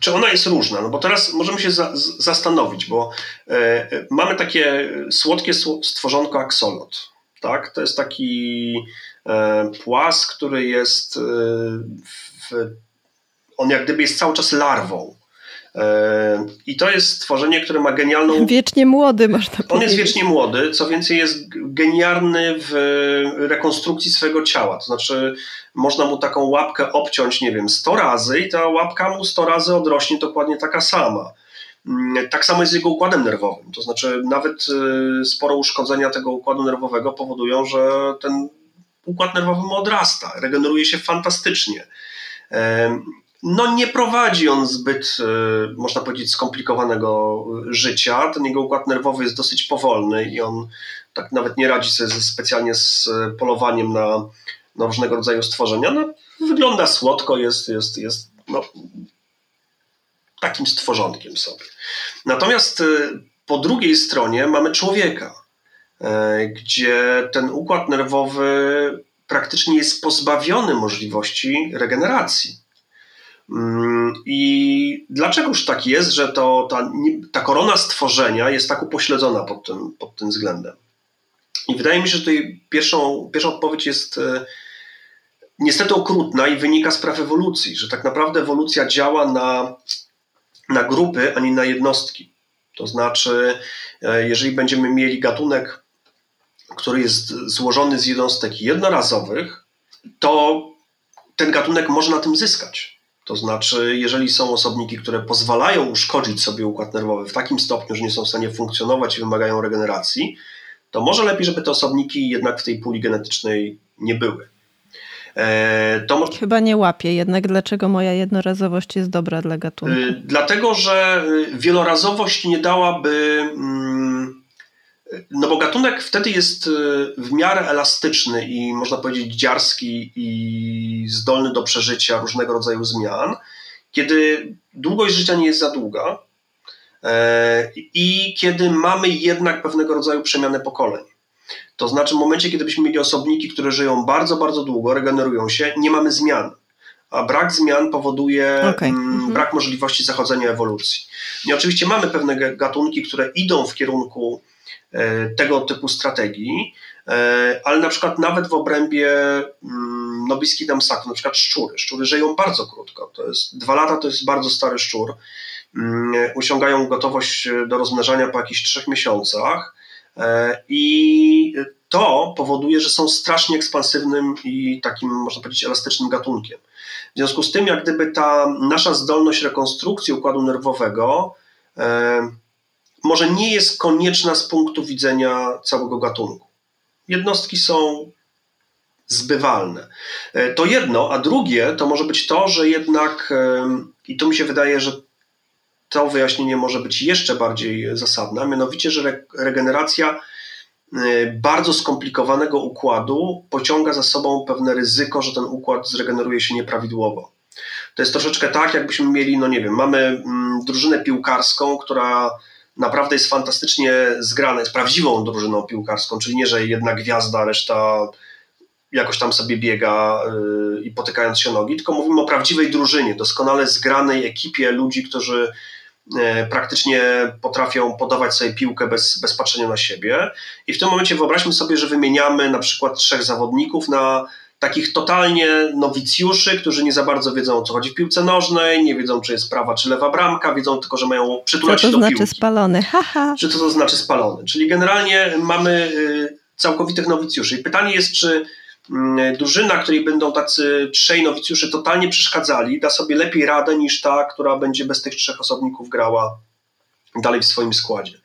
czy ona jest różna? No bo teraz możemy się za, zastanowić, bo e, mamy takie słodkie stworzonko aksolot. Tak? To jest taki e, płas, który jest e, w, on jak gdyby jest cały czas larwą. E, I to jest stworzenie, które ma genialną. Wiecznie młody, można powiedzieć. On jest wiecznie młody, co więcej, jest genialny w rekonstrukcji swojego ciała. To znaczy, można mu taką łapkę obciąć, nie wiem, 100 razy, i ta łapka mu 100 razy odrośnie dokładnie taka sama. Mm, tak samo jest z jego układem nerwowym. To znaczy, nawet y, sporo uszkodzenia tego układu nerwowego powodują, że ten układ nerwowy mu odrasta, regeneruje się fantastycznie no nie prowadzi on zbyt, e, można powiedzieć, skomplikowanego życia. Ten jego układ nerwowy jest dosyć powolny i on tak nawet nie radzi sobie specjalnie z polowaniem na, na różnego rodzaju stworzenia. No, wygląda słodko, jest, jest, jest no, takim stworzonkiem sobie. Natomiast e, po drugiej stronie mamy człowieka, e, gdzie ten układ nerwowy praktycznie jest pozbawiony możliwości regeneracji. Mm, I dlaczegoż tak jest, że to, ta, ta korona stworzenia jest tak upośledzona pod tym, pod tym względem? I wydaje mi się, że tutaj pierwszą, pierwsza odpowiedź jest e, niestety okrutna i wynika z praw ewolucji, że tak naprawdę ewolucja działa na, na grupy, a nie na jednostki. To znaczy, e, jeżeli będziemy mieli gatunek, który jest złożony z jednostek jednorazowych, to ten gatunek może na tym zyskać. To znaczy, jeżeli są osobniki, które pozwalają uszkodzić sobie układ nerwowy w takim stopniu, że nie są w stanie funkcjonować i wymagają regeneracji, to może lepiej, żeby te osobniki jednak w tej puli genetycznej nie były. E, to Chyba nie łapie, jednak dlaczego moja jednorazowość jest dobra dla gatunku? E, dlatego, że wielorazowość nie dałaby mm, no bo gatunek wtedy jest w miarę elastyczny i można powiedzieć dziarski i zdolny do przeżycia różnego rodzaju zmian, kiedy długość życia nie jest za długa e, i kiedy mamy jednak pewnego rodzaju przemianę pokoleń. To znaczy w momencie, kiedy byśmy mieli osobniki, które żyją bardzo, bardzo długo, regenerują się, nie mamy zmian. A brak zmian powoduje okay. mm, mhm. brak możliwości zachodzenia ewolucji. I oczywiście mamy pewne gatunki, które idą w kierunku E, tego typu strategii, ale na przykład nawet w obrębie mm, nobiski damsaku, na przykład szczury. Szczury żyją bardzo krótko. To jest dwa lata, to jest bardzo stary szczur. Mm, osiągają gotowość do rozmnażania po jakichś trzech miesiącach e, i to powoduje, że są strasznie ekspansywnym i takim, można powiedzieć, elastycznym gatunkiem. W związku z tym, jak gdyby ta nasza zdolność rekonstrukcji układu nerwowego może nie jest konieczna z punktu widzenia całego gatunku. Jednostki są zbywalne. E, to jedno, a drugie to może być to, że jednak, i tu mi się wydaje, że to wyjaśnienie może być jeszcze bardziej zasadne, mianowicie, że regeneracja e, bardzo skomplikowanego układu pociąga za sobą pewne ryzyko, że ten układ zregeneruje się nieprawidłowo. To jest troszeczkę tak, jakbyśmy mieli, no nie wiem, mamy mm, drużynę piłkarską, która naprawdę jest fantastycznie zgrane, jest prawdziwą drużyną piłkarską, czyli nie, że jedna gwiazda, reszta jakoś tam sobie biega yy, i potykając się nogi, tylko mówimy o prawdziwej drużynie, doskonale zgranej ekipie ludzi, którzy yy, praktycznie potrafią podawać sobie piłkę bez, bez patrzenia na siebie. I w tym momencie wyobraźmy sobie, że wymieniamy na przykład trzech zawodników na takich totalnie nowicjuszy, którzy nie za bardzo wiedzą o co chodzi w piłce nożnej, nie wiedzą czy jest prawa czy lewa bramka, wiedzą tylko, że mają przytulać do znaczy piłki. spalony? Haha. Czy to, to znaczy spalony? Czyli generalnie mamy y, całkowitych nowicjuszy. I pytanie jest, czy mm, drużyna, której będą tacy trzej nowicjusze totalnie przeszkadzali, da sobie lepiej radę niż ta, która będzie bez tych trzech osobników grała dalej w swoim składzie.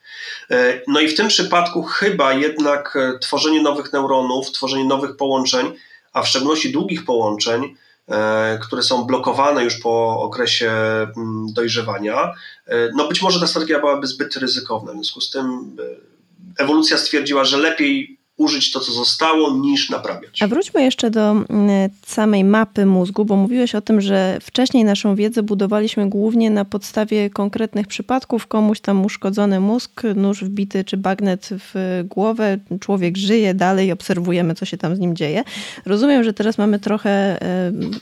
E, no i w tym przypadku chyba jednak e, tworzenie nowych neuronów, tworzenie nowych połączeń a w szczególności długich połączeń, e, które są blokowane już po okresie mm, dojrzewania, e, no być może ta strategia byłaby zbyt ryzykowna. W związku z tym e, ewolucja stwierdziła, że lepiej użyć to, co zostało, niż naprawiać. A wróćmy jeszcze do mm, samej mapy mózgu, bo mówiłeś o tym, że wcześniej naszą wiedzę budowaliśmy głównie na podstawie konkretnych przypadków. Komuś tam uszkodzony mózg, nóż wbity czy bagnet w głowę, człowiek żyje dalej, obserwujemy, co się tam z nim dzieje. Rozumiem, że teraz mamy trochę,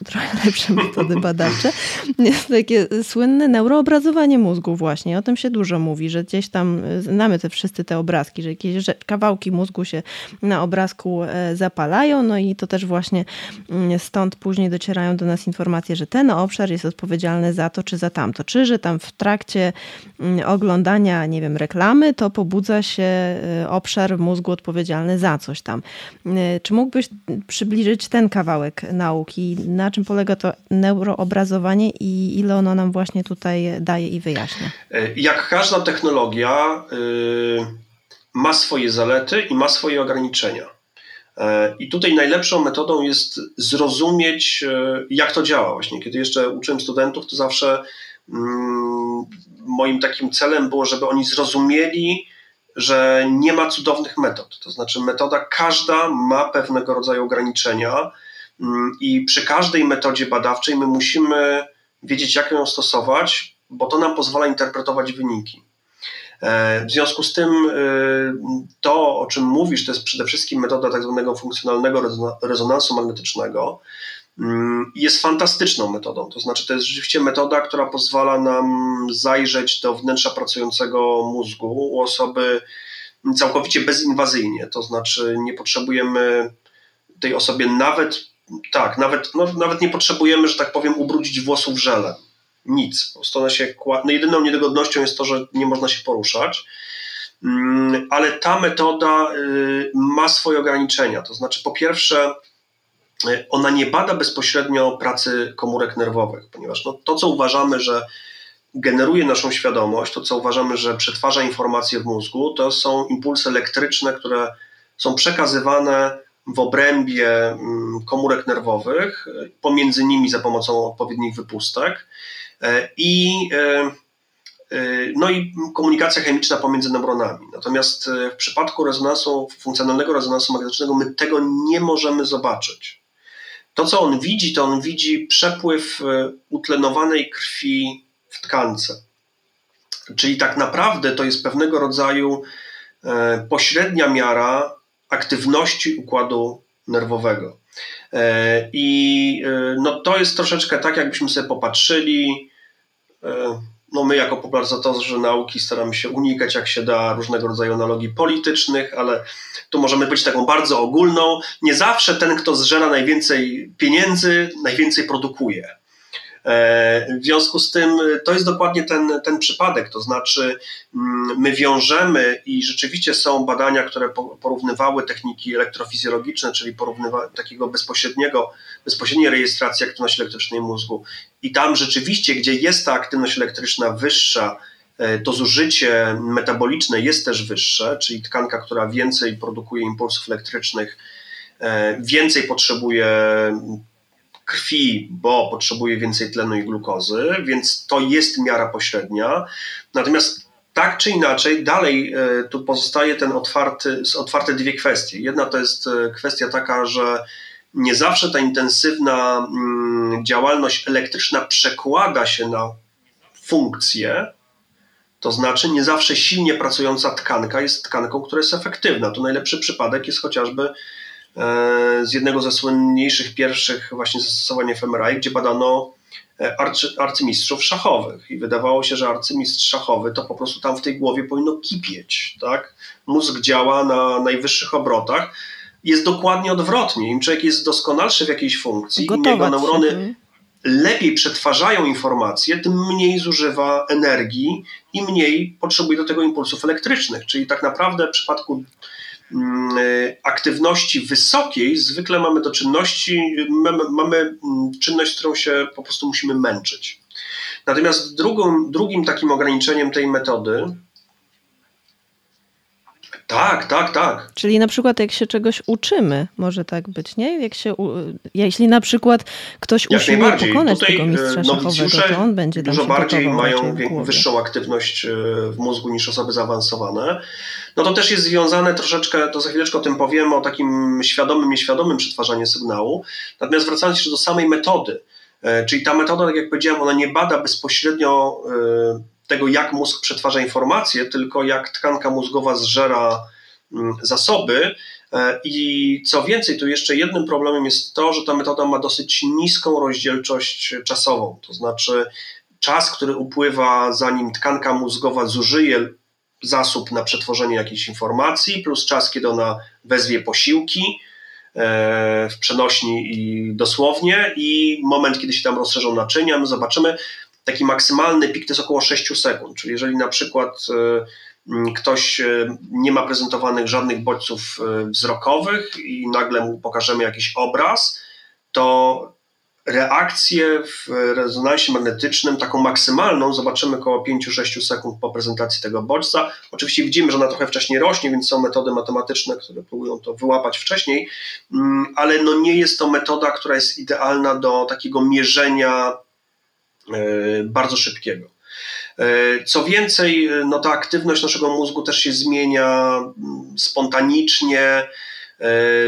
trochę lepsze metody badawcze. Jest takie słynne neuroobrazowanie mózgu właśnie. O tym się dużo mówi, że gdzieś tam znamy te wszyscy te obrazki, że jakieś kawałki mózgu się na obrazku e, zapalają. No i to też właśnie mm, stąd później docierają do nas informacje, że ten obszar jest odpowiedzialny za to czy za tamto. Czy że tam w trakcie mm, oglądania, nie wiem, reklamy, to pobudza się e, obszar mózgu odpowiedzialny za coś tam. E, czy mógłbyś przybliżyć ten kawałek nauki? Na czym polega to neuroobrazowanie i ile ono nam właśnie tutaj daje i wyjaśnia? Jak każda technologia, yy ma swoje zalety i ma swoje ograniczenia. E, I tutaj najlepszą metodą jest zrozumieć, e, jak to działa. Właśnie kiedy jeszcze uczyłem studentów, to zawsze mm, moim takim celem było, żeby oni zrozumieli, że nie ma cudownych metod. To znaczy, metoda każda ma pewnego rodzaju ograniczenia, mm, i przy każdej metodzie badawczej my musimy wiedzieć, jak ją stosować, bo to nam pozwala interpretować wyniki. E, w związku z tym e, to, o czym mówisz, to jest przede wszystkim metoda tak zwanego funkcjonalnego rezonansu magnetycznego. Mm, jest fantastyczną metodą. To znaczy, to jest rzeczywiście metoda, która pozwala nam zajrzeć do wnętrza pracującego mózgu u osoby całkowicie bezinwazyjnie. To znaczy, nie potrzebujemy tej osobie nawet, tak, nawet, no, nawet nie potrzebujemy, że tak powiem, ubrudzić włosów żelem nic. Po prostu ona się no jedyną niedogodnością jest to, że nie można się poruszać. Mm, ale ta metoda y, ma swoje ograniczenia. To znaczy, po pierwsze, y, ona nie bada bezpośrednio pracy komórek nerwowych, ponieważ no, to, co uważamy, że generuje naszą świadomość, to, co uważamy, że przetwarza informacje w mózgu, to są impulsy elektryczne, które są przekazywane w obrębie mm, komórek nerwowych, pomiędzy nimi za pomocą odpowiednich wypustek. E, i, e, e, no i komunikacja chemiczna pomiędzy neuronami. Natomiast w przypadku rezonansu, funkcjonalnego rezonansu magnetycznego my tego nie możemy zobaczyć. To, co on widzi, to on widzi przepływ utlenowanej krwi w tkance. Czyli tak naprawdę to jest pewnego rodzaju pośrednia miara aktywności układu nerwowego. I no, to jest troszeczkę tak, jakbyśmy sobie popatrzyli E, no my jako popularyzatorzy nauki staramy się unikać jak się da różnego rodzaju analogii politycznych, ale tu możemy być taką bardzo ogólną. Nie zawsze ten, kto zżera najwięcej pieniędzy, najwięcej produkuje. E, w związku z tym to jest dokładnie ten, ten przypadek, to znaczy mm, my wiążemy i rzeczywiście są badania, które porównywały techniki elektrofizjologiczne, czyli porównywa takiego bezpośredniego, bezpośredniej rejestracji aktywności elektrycznej mózgu. I tam rzeczywiście, gdzie jest ta aktywność elektryczna wyższa, e, to zużycie metaboliczne jest też wyższe, czyli tkanka, która więcej produkuje impulsów elektrycznych, e, więcej potrzebuje krwi, bo potrzebuje więcej tlenu i glukozy, więc to jest miara pośrednia. Natomiast tak czy inaczej, dalej e, tu pozostaje ten otwarty, otwarte dwie kwestie. Jedna to jest kwestia taka, że nie zawsze ta intensywna mm, działalność elektryczna przekłada się na funkcję, to znaczy nie zawsze silnie pracująca tkanka jest tkanką, która jest efektywna. Tu najlepszy przypadek jest chociażby e, z jednego ze słynniejszych pierwszych właśnie zastosowań fMRI, gdzie badano e, arcy, arcymistrzów szachowych i wydawało się, że arcymistrz szachowy to po prostu tam w tej głowie powinno kipieć, tak? Mózg działa na najwyższych obrotach, jest dokładnie odwrotnie. Im człowiek jest doskonalszy w jakiejś funkcji, im jego neurony mhm. lepiej przetwarzają informacje, tym mniej zużywa energii i mniej potrzebuje do tego impulsów elektrycznych. Czyli tak naprawdę w przypadku aktywności wysokiej zwykle mamy do czynności, mamy, mamy mm, czynność, którą się po prostu musimy męczyć. Natomiast drugą, drugim takim ograniczeniem tej metody Tak, tak, tak. Czyli na przykład jak się czegoś uczymy, może tak być, nie? Jak się, jeśli na przykład ktoś jak usiłuje pokonać Tutaj tego mistrza e, szachowego, to on będzie dużo bardziej mają wyższą aktywność e, w mózgu niż osoby zaawansowane. No to też jest związane troszeczkę, to za chwileczkę o tym powiemy, o takim świadomym, nieświadomym przetwarzaniu sygnału. Natomiast wracając jeszcze do samej metody, e, czyli ta metoda, tak jak powiedziałem, ona nie bada bezpośrednio tego, jak mózg przetwarza informacje, tylko jak tkanka mózgowa zżera mm, zasoby. E, I co więcej, tu jeszcze jednym problemem jest to, że ta metoda ma dosyć niską rozdzielczość czasową. To znaczy, czas, który upływa, zanim tkanka mózgowa zużyje zasób na przetworzenie jakiejś informacji, plus czas, kiedy ona wezwie posiłki e, w przenośni i dosłownie, i moment, kiedy się tam rozszerzą naczynia, my zobaczymy, taki maksymalny pik to jest około 6 sekund, czyli jeżeli na przykład e, ktoś e, nie ma prezentowanych żadnych bodźców e, wzrokowych i nagle mu pokażemy jakiś obraz, to reakcję w rezonansie magnetycznym, taką maksymalną, zobaczymy około 5-6 sekund po prezentacji tego bodźca. Oczywiście widzimy, że ona trochę wcześniej rośnie, więc są metody matematyczne, które próbują to wyłapać wcześniej, mm, ale no nie jest to metoda, która jest idealna do takiego mierzenia bardzo szybkiego. E, co więcej, e, no ta aktywność naszego mózgu też się zmienia mm, spontanicznie.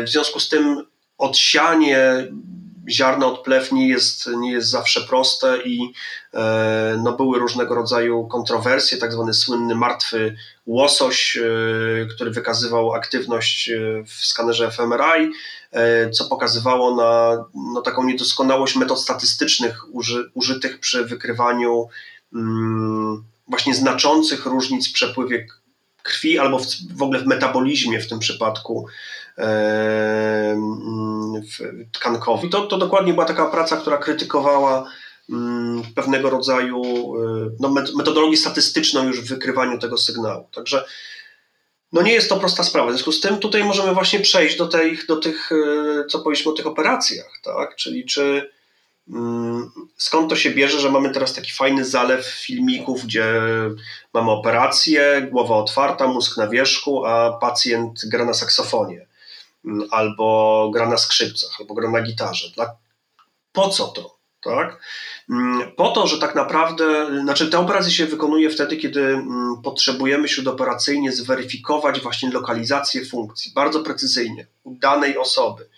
W związku z tym odsianie ziarna od plew nie jest, nie jest zawsze proste i no, były różnego rodzaju kontrowersje, tak zwany słynny martwy łosoś, który wykazywał aktywność w skanerze fMRI, E, co pokazywało na no, taką niedoskonałość metod statystycznych uży, użytych przy wykrywaniu mm, właśnie znaczących różnic w przepływie krwi albo w, w ogóle w metabolizmie w tym przypadku tkankowi. To, to dokładnie była taka praca, która krytykowała mm, pewnego rodzaju e, no, metodologię statystyczną już w wykrywaniu tego sygnału. Także no nie jest to prosta sprawa. W związku z tym tutaj możemy właśnie przejść do, tej, do tych, e, co powiedzieliśmy o tych operacjach, tak? Czyli czy mm, skąd to się bierze, że mamy teraz taki fajny zalew filmików, gdzie mamy operację, głowa otwarta, mózg na wierzchu, a pacjent gra na saksofonie, albo gra na skrzypcach, albo gra na gitarze. Dla... Po co to? Tak? Po to, że tak naprawdę, znaczy te operacje się wykonuje wtedy, kiedy potrzebujemy śródoperacyjnie zweryfikować właśnie lokalizację funkcji bardzo precyzyjnie u danej osoby.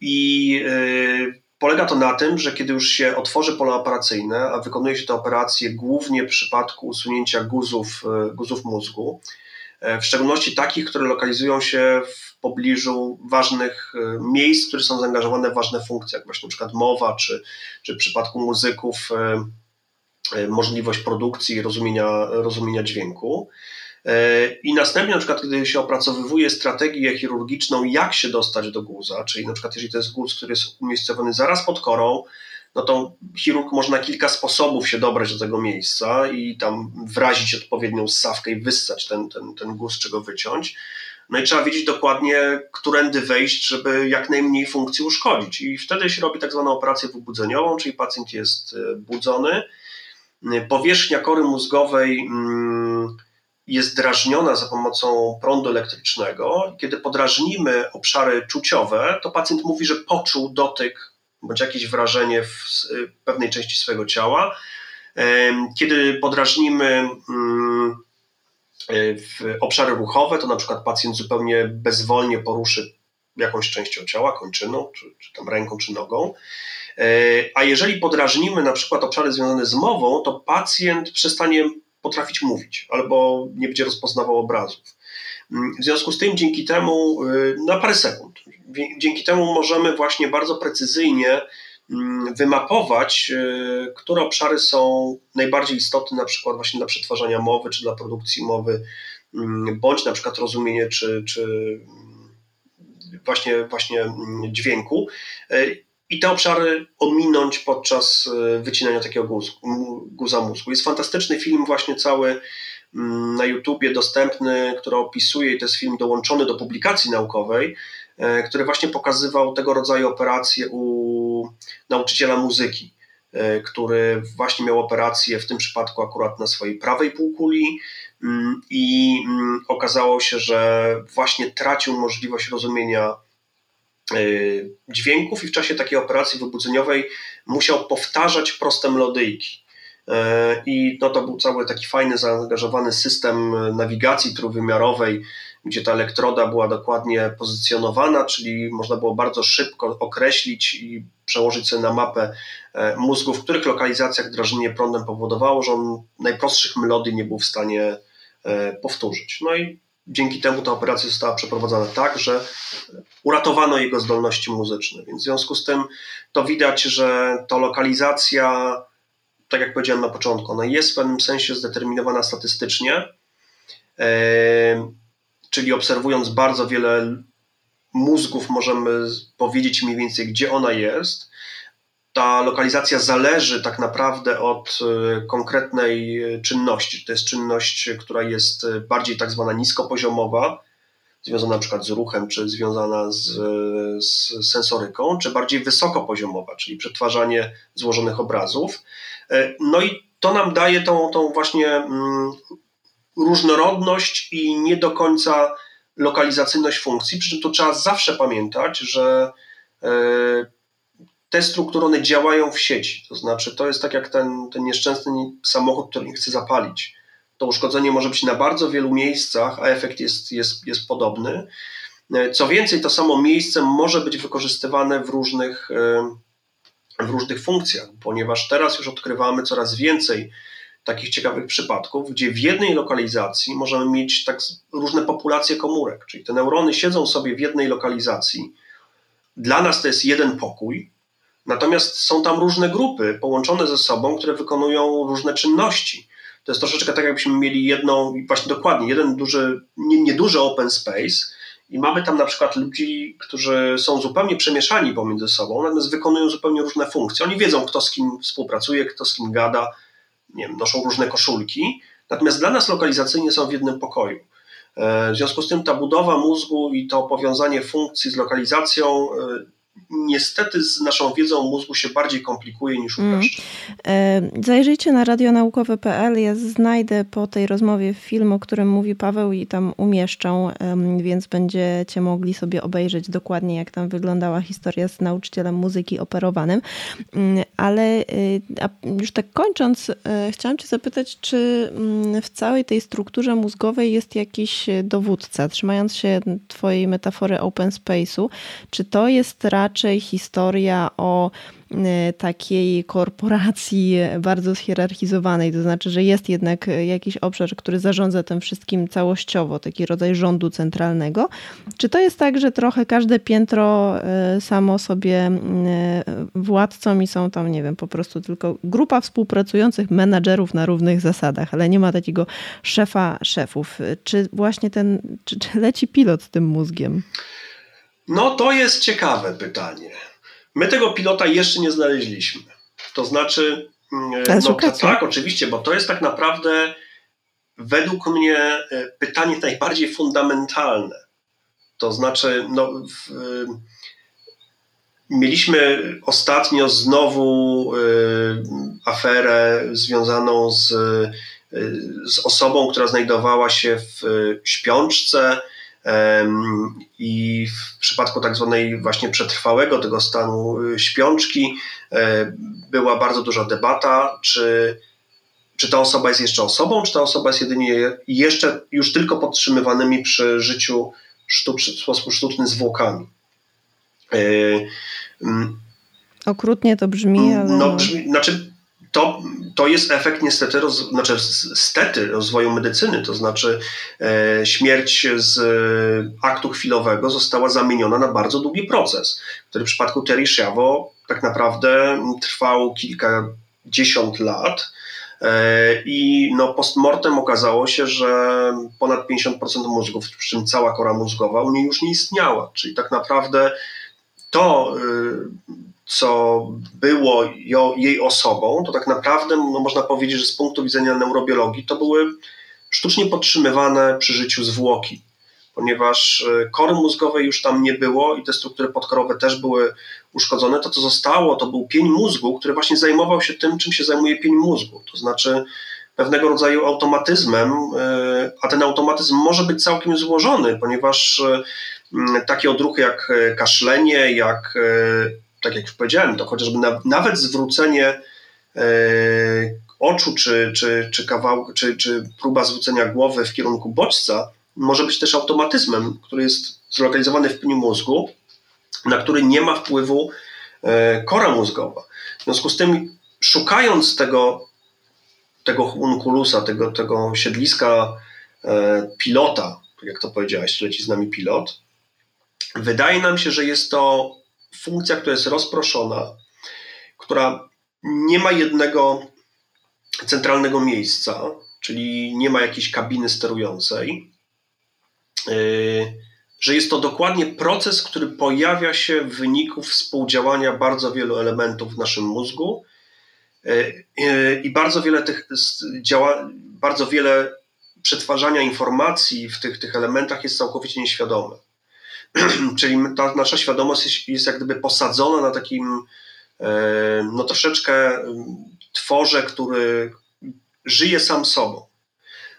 I y, polega to na tym, że kiedy już się otworzy pole operacyjne, a wykonuje się te operacje głównie w przypadku usunięcia guzów, y, guzów mózgu, y, w szczególności takich, które lokalizują się w pobliżu ważnych e, miejsc, które są zaangażowane w ważne funkcje, jak właśnie na przykład mowa, czy, czy w przypadku muzyków e, e, możliwość produkcji i rozumienia, rozumienia dźwięku. I następnie, na przykład, kiedy się opracowywuje strategię chirurgiczną, jak się dostać do guza, czyli na przykład, jeżeli to jest guz, który jest umiejscowiony zaraz pod korą, no to chirurg może na kilka sposobów się dobrać do tego miejsca i tam wrazić odpowiednią ssawkę i wyssać ten, ten, ten guz, czy go wyciąć. No i trzeba wiedzieć dokładnie, którędy wejść, żeby jak najmniej funkcji uszkodzić. I wtedy się robi tak zwaną operację wybudzeniową, czyli pacjent jest e, budzony. Powierzchnia kory mózgowej mm, jest drażniona za pomocą prądu elektrycznego. Kiedy podrażnimy obszary czuciowe, to pacjent mówi, że poczuł dotyk bądź jakieś wrażenie w pewnej części swojego ciała. Kiedy podrażnimy mm, E, obszary ruchowe, to na przykład pacjent zupełnie bezwolnie poruszy jakąś częścią ciała, kończyną, czy, czy tam ręką, czy nogą. E, a jeżeli podrażnimy na przykład obszary związane z mową, to pacjent przestanie potrafić mówić albo nie będzie rozpoznawał obrazów. Mm, w związku z tym, dzięki temu, e, na parę sekund, dzięki temu możemy właśnie bardzo precyzyjnie wymapować, e, które obszary są najbardziej istotne, na przykład właśnie dla przetwarzania mowy, czy dla produkcji mowy, mm, bądź na przykład rozumienie, czy, czy mm, właśnie, właśnie dźwięku. E, I te obszary ominąć podczas e, wycinania takiego guza mózgu. Jest fantastyczny film, właśnie cały na YouTubie dostępny, który opisuje, i to jest film dołączony do publikacji naukowej, który właśnie pokazywał tego rodzaju operacje u nauczyciela muzyki, który właśnie miał operację w tym przypadku akurat na swojej prawej półkuli mm, i mm, okazało się, że właśnie tracił możliwość rozumienia dźwięków i w czasie takiej operacji wybudzeniowej musiał powtarzać proste melodyjki. E, I no to był cały taki fajny, zaangażowany system nawigacji trójwymiarowej, gdzie ta elektroda była dokładnie pozycjonowana, czyli można było bardzo szybko określić i przełożyć sobie na mapę e, mózgu, w których lokalizacjach drażnienie prądem powodowało, że on najprostszych melodii nie był w stanie e, powtórzyć. No i dzięki temu ta operacja została przeprowadzona tak, że uratowano jego zdolności muzyczne. Więc w związku z tym to widać, że to lokalizacja tak jak powiedziałem na początku, ona jest w pewnym sensie zdeterminowana statystycznie, czyli obserwując bardzo wiele mózgów, możemy powiedzieć mniej więcej, gdzie ona jest. Ta lokalizacja zależy tak naprawdę od e, konkretnej czynności. To jest czynność, która jest bardziej tak zwana niskopoziomowa, związana na przykład z ruchem, czy związana z, z sensoryką, czy bardziej wysokopoziomowa, czyli przetwarzanie złożonych obrazów. E, no i to nam daje tą, tą właśnie mm, różnorodność i nie do końca lokalizacyjność funkcji, przy czym tu trzeba zawsze pamiętać, że e, te struktury one działają w sieci, to znaczy to jest tak jak ten, ten nieszczęsny samochód, który nie chce zapalić. To uszkodzenie może być na bardzo wielu miejscach, a efekt jest, jest, jest podobny. E, co więcej, to samo miejsce może być wykorzystywane w różnych w różnych funkcjach, ponieważ teraz już odkrywamy coraz więcej takich ciekawych przypadków, gdzie w jednej lokalizacji możemy mieć tak różne populacje komórek, czyli te neurony siedzą sobie w jednej lokalizacji. Dla nas to jest jeden pokój, natomiast są tam różne grupy połączone ze sobą, które wykonują różne czynności. To jest troszeczkę tak, jakbyśmy mieli jedną, właśnie dokładnie, jeden duży, nieduży nie open space, i mamy tam na przykład ludzi, którzy są zupełnie przemieszani pomiędzy sobą, natomiast wykonują zupełnie różne funkcje. Oni wiedzą, kto z kim współpracuje, kto z kim gada, nie wiem, noszą różne koszulki, natomiast dla nas lokalizacyjnie są w jednym pokoju. E, w związku z tym ta budowa mózgu i to powiązanie funkcji z lokalizacją e, niestety z naszą wiedzą mózgu się bardziej komplikuje niż upraszcza. Mm. Zajrzyjcie na radionaukowe.pl. Ja znajdę po tej rozmowie film, o którym mówi Paweł i tam umieszczą, więc będziecie mogli sobie obejrzeć dokładnie, jak tam wyglądała historia z nauczycielem muzyki operowanym. Mm, ale y, już tak kończąc, y, chciałam cię zapytać, czy mm, w całej tej strukturze mózgowej jest jakiś dowódca? Trzymając się twojej metafory open space'u, czy to jest raczej raczej historia o e, takiej korporacji bardzo zhierarchizowanej, to znaczy, że jest jednak jakiś obszar, który zarządza tym wszystkim całościowo, taki rodzaj rządu centralnego. Czy to jest tak, że trochę każde piętro e, samo sobie e, władcą i są tam, nie wiem, po prostu tylko grupa współpracujących menadżerów na równych zasadach, ale nie ma takiego szefa szefów. Czy właśnie ten, czy, czy leci pilot z tym mózgiem? No to jest ciekawe pytanie. My tego pilota jeszcze nie znaleźliśmy. To znaczy, mm, no, tak, oczywiście, bo to jest tak naprawdę według mnie e, pytanie najbardziej fundamentalne. To znaczy, no, w, mieliśmy ostatnio znowu y, aferę związaną z, z osobą, która znajdowała się w śpiączce i w przypadku tak zwanej właśnie przetrwałego tego stanu y, śpiączki e, była bardzo duża debata, czy, czy ta osoba jest jeszcze osobą, czy ta osoba jest jedynie jeszcze już tylko podtrzymywanymi przy życiu sztucz, w sposób sztuczny zwłokami. E, Okrutnie to brzmi, ale. No, brzmi, znaczy, to, to jest efekt niestety, roz, znaczy stety rozwoju medycyny, to znaczy e, śmierć z aktu chwilowego została zamieniona na bardzo długi proces, który w przypadku Terry Schiavo tak naprawdę trwał kilkadziesiąt lat e, i no postmortem okazało się, że ponad 50% mózgów, przy czym cała kora mózgowa u niej już nie istniała, czyli tak naprawdę to y, co było jej osobą, to tak naprawdę no, można powiedzieć, że z punktu widzenia neurobiologii to były sztucznie podtrzymywane przy życiu zwłoki. ponieważ kory mózgowe już tam nie było i te struktury podkorowe też były uszkodzone. To, co zostało, to był pień mózgu, który właśnie zajmował się tym, czym się zajmuje pień mózgu, to znaczy pewnego rodzaju automatyzmem, a ten automatyzm może być całkiem złożony, ponieważ takie odruchy jak kaszlenie, jak tak jak już powiedziałem, to chociażby na, nawet zwrócenie e, oczu czy, czy, czy, czy, czy próba zwrócenia głowy w kierunku bodźca może być też automatyzmem, który jest zlokalizowany w pniu mózgu, na który nie ma wpływu e, kora mózgowa. W związku z tym, szukając tego, tego hunkulusa, tego, tego siedliska e, pilota, jak to powiedziałeś, leci z nami pilot, wydaje nam się, że jest to funkcja, która jest rozproszona, która nie ma jednego centralnego miejsca, czyli nie ma jakiejś kabiny sterującej, yy, że jest to dokładnie proces, który pojawia się w wyniku współdziałania bardzo wielu elementów w naszym mózgu yy, i bardzo wiele tych działa, bardzo wiele przetwarzania informacji w tych, tych elementach jest całkowicie nieświadome. Czyli ta nasza świadomość jest, jest jak gdyby posadzona na takim e, no troszeczkę tworze, który żyje sam sobą.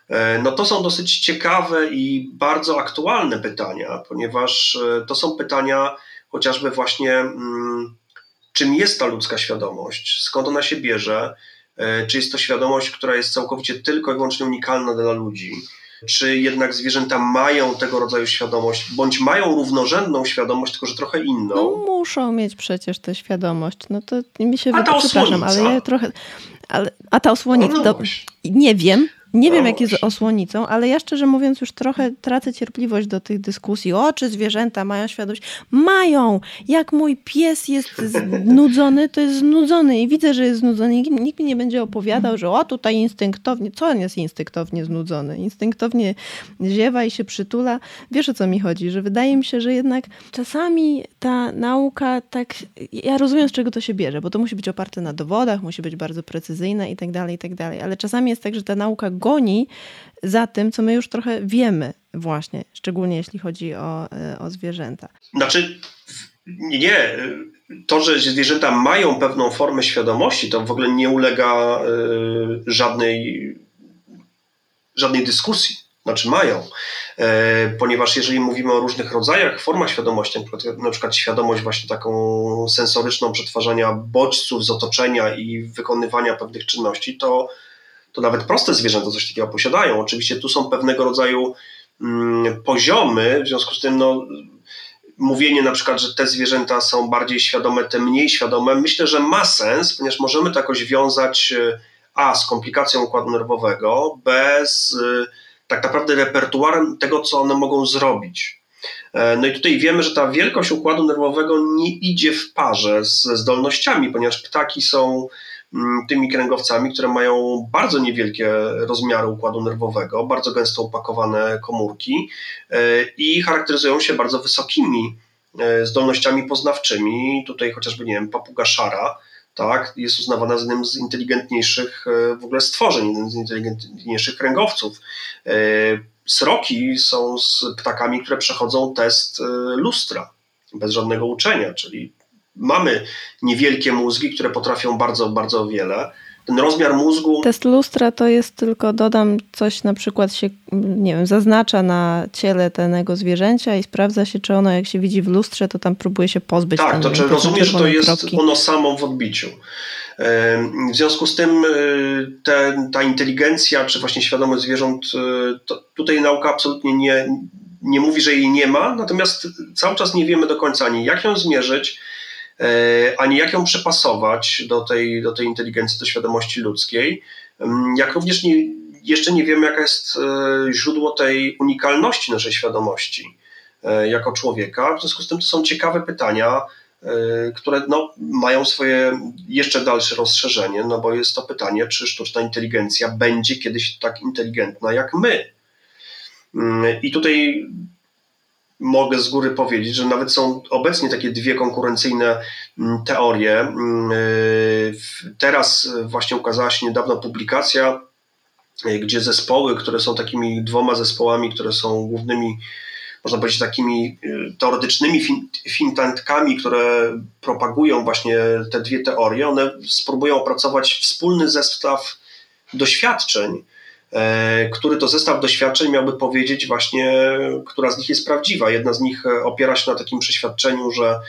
E, no to są dosyć ciekawe i bardzo aktualne pytania, ponieważ e, to są pytania chociażby właśnie mm, czym jest ta ludzka świadomość, skąd ona się bierze, czy jest to świadomość, która jest całkowicie tylko i wyłącznie unikalna dla ludzi, czy jednak zwierzęta mają tego rodzaju świadomość, bądź mają równorzędną świadomość, tylko że trochę inną. No muszą mieć przecież tę świadomość. No to mi się wydaje, przepraszam, ale ja trochę. Ale, a ta osłonica. No, no nie wiem, nie wiem, jak jest osłonicą, ale ja szczerze mówiąc już trochę tracę cierpliwość do tych dyskusji. O, czy zwierzęta mają świadomość? Mają! Jak mój pies jest znudzony, to jest znudzony i widzę, że jest znudzony. Nikt mi nie będzie opowiadał, że o, tutaj instynktownie, co on jest instynktownie znudzony? Instynktownie ziewa i się przytula. Wiesz, o co mi chodzi? Że wydaje mi się, że jednak czasami ta nauka tak, ja rozumiem, z czego to się bierze, bo to musi być oparte na dowodach, musi być bardzo precyzyjna i tak dalej, i tak dalej, ale czasami jest tak, że ta nauka goni za tym, co my już trochę wiemy właśnie, szczególnie jeśli chodzi o, e, o zwierzęta. Znaczy, nie, to, że zwierzęta mają pewną formę świadomości, to w ogóle nie ulega e, żadnej, żadnej dyskusji. Znaczy mają, e, ponieważ jeżeli mówimy o różnych rodzajach, formach świadomości, na przykład świadomość właśnie taką sensoryczną przetwarzania bodźców z otoczenia i wykonywania pewnych czynności, to to nawet proste zwierzęta coś takiego posiadają. Oczywiście tu są pewnego rodzaju mm, poziomy, w związku z tym no, mówienie na przykład, że te zwierzęta są bardziej świadome, te mniej świadome, myślę, że ma sens, ponieważ możemy to jakoś wiązać e, a z komplikacją układu nerwowego, b z e, tak naprawdę repertuarem tego, co one mogą zrobić. E, no i tutaj wiemy, że ta wielkość układu nerwowego nie idzie w parze ze zdolnościami, ponieważ ptaki są tymi kręgowcami, które mają bardzo niewielkie rozmiary układu nerwowego, bardzo gęsto upakowane komórki e, i charakteryzują się bardzo wysokimi e, zdolnościami poznawczymi. Tutaj chociażby, nie wiem, papuga szara, tak, jest uznawana za jednym z inteligentniejszych e, w ogóle stworzeń, jednym z inteligentniejszych kręgowców. Sroki są z ptakami, które przechodzą test lustra bez żadnego uczenia, czyli mamy niewielkie mózgi, które potrafią bardzo, bardzo wiele. Ten rozmiar mózgu. Test lustra to jest tylko, dodam, coś na przykład się, nie wiem, zaznacza na ciele danego zwierzęcia i sprawdza się, czy ono, jak się widzi w lustrze, to tam próbuje się pozbyć. Tak, to czy rozumiesz, że to jest kropki. ono samo w odbiciu. W związku z tym y, te, ta inteligencja, czy właśnie świadomość zwierząt, y, tutaj nauka absolutnie nie, nie mówi, że jej nie ma, natomiast cały czas nie wiemy do końca ani jak ją zmierzyć, ani jak ją przepasować do tej, do tej inteligencji, do świadomości ludzkiej, mm, jak również nie, jeszcze nie wiemy, jaka jest e, źródło tej unikalności naszej świadomości e, jako człowieka. W związku z tym to są ciekawe pytania, które no, mają swoje jeszcze dalsze rozszerzenie, no bo jest to pytanie, czy sztuczna inteligencja będzie kiedyś tak inteligentna jak my. Mm, I tutaj mogę z góry powiedzieć, że nawet są obecnie takie dwie konkurencyjne mm, teorie. Mm, y, teraz właśnie ukazała się niedawno publikacja, y, gdzie zespoły, które są takimi dwoma zespołami, które są głównymi można powiedzieć, takimi teoretycznymi think które propagują właśnie te dwie teorie. One spróbują opracować wspólny zestaw doświadczeń, który to zestaw doświadczeń miałby powiedzieć właśnie, która z nich jest prawdziwa. Jedna z nich e, opiera się na takim przeświadczeniu, że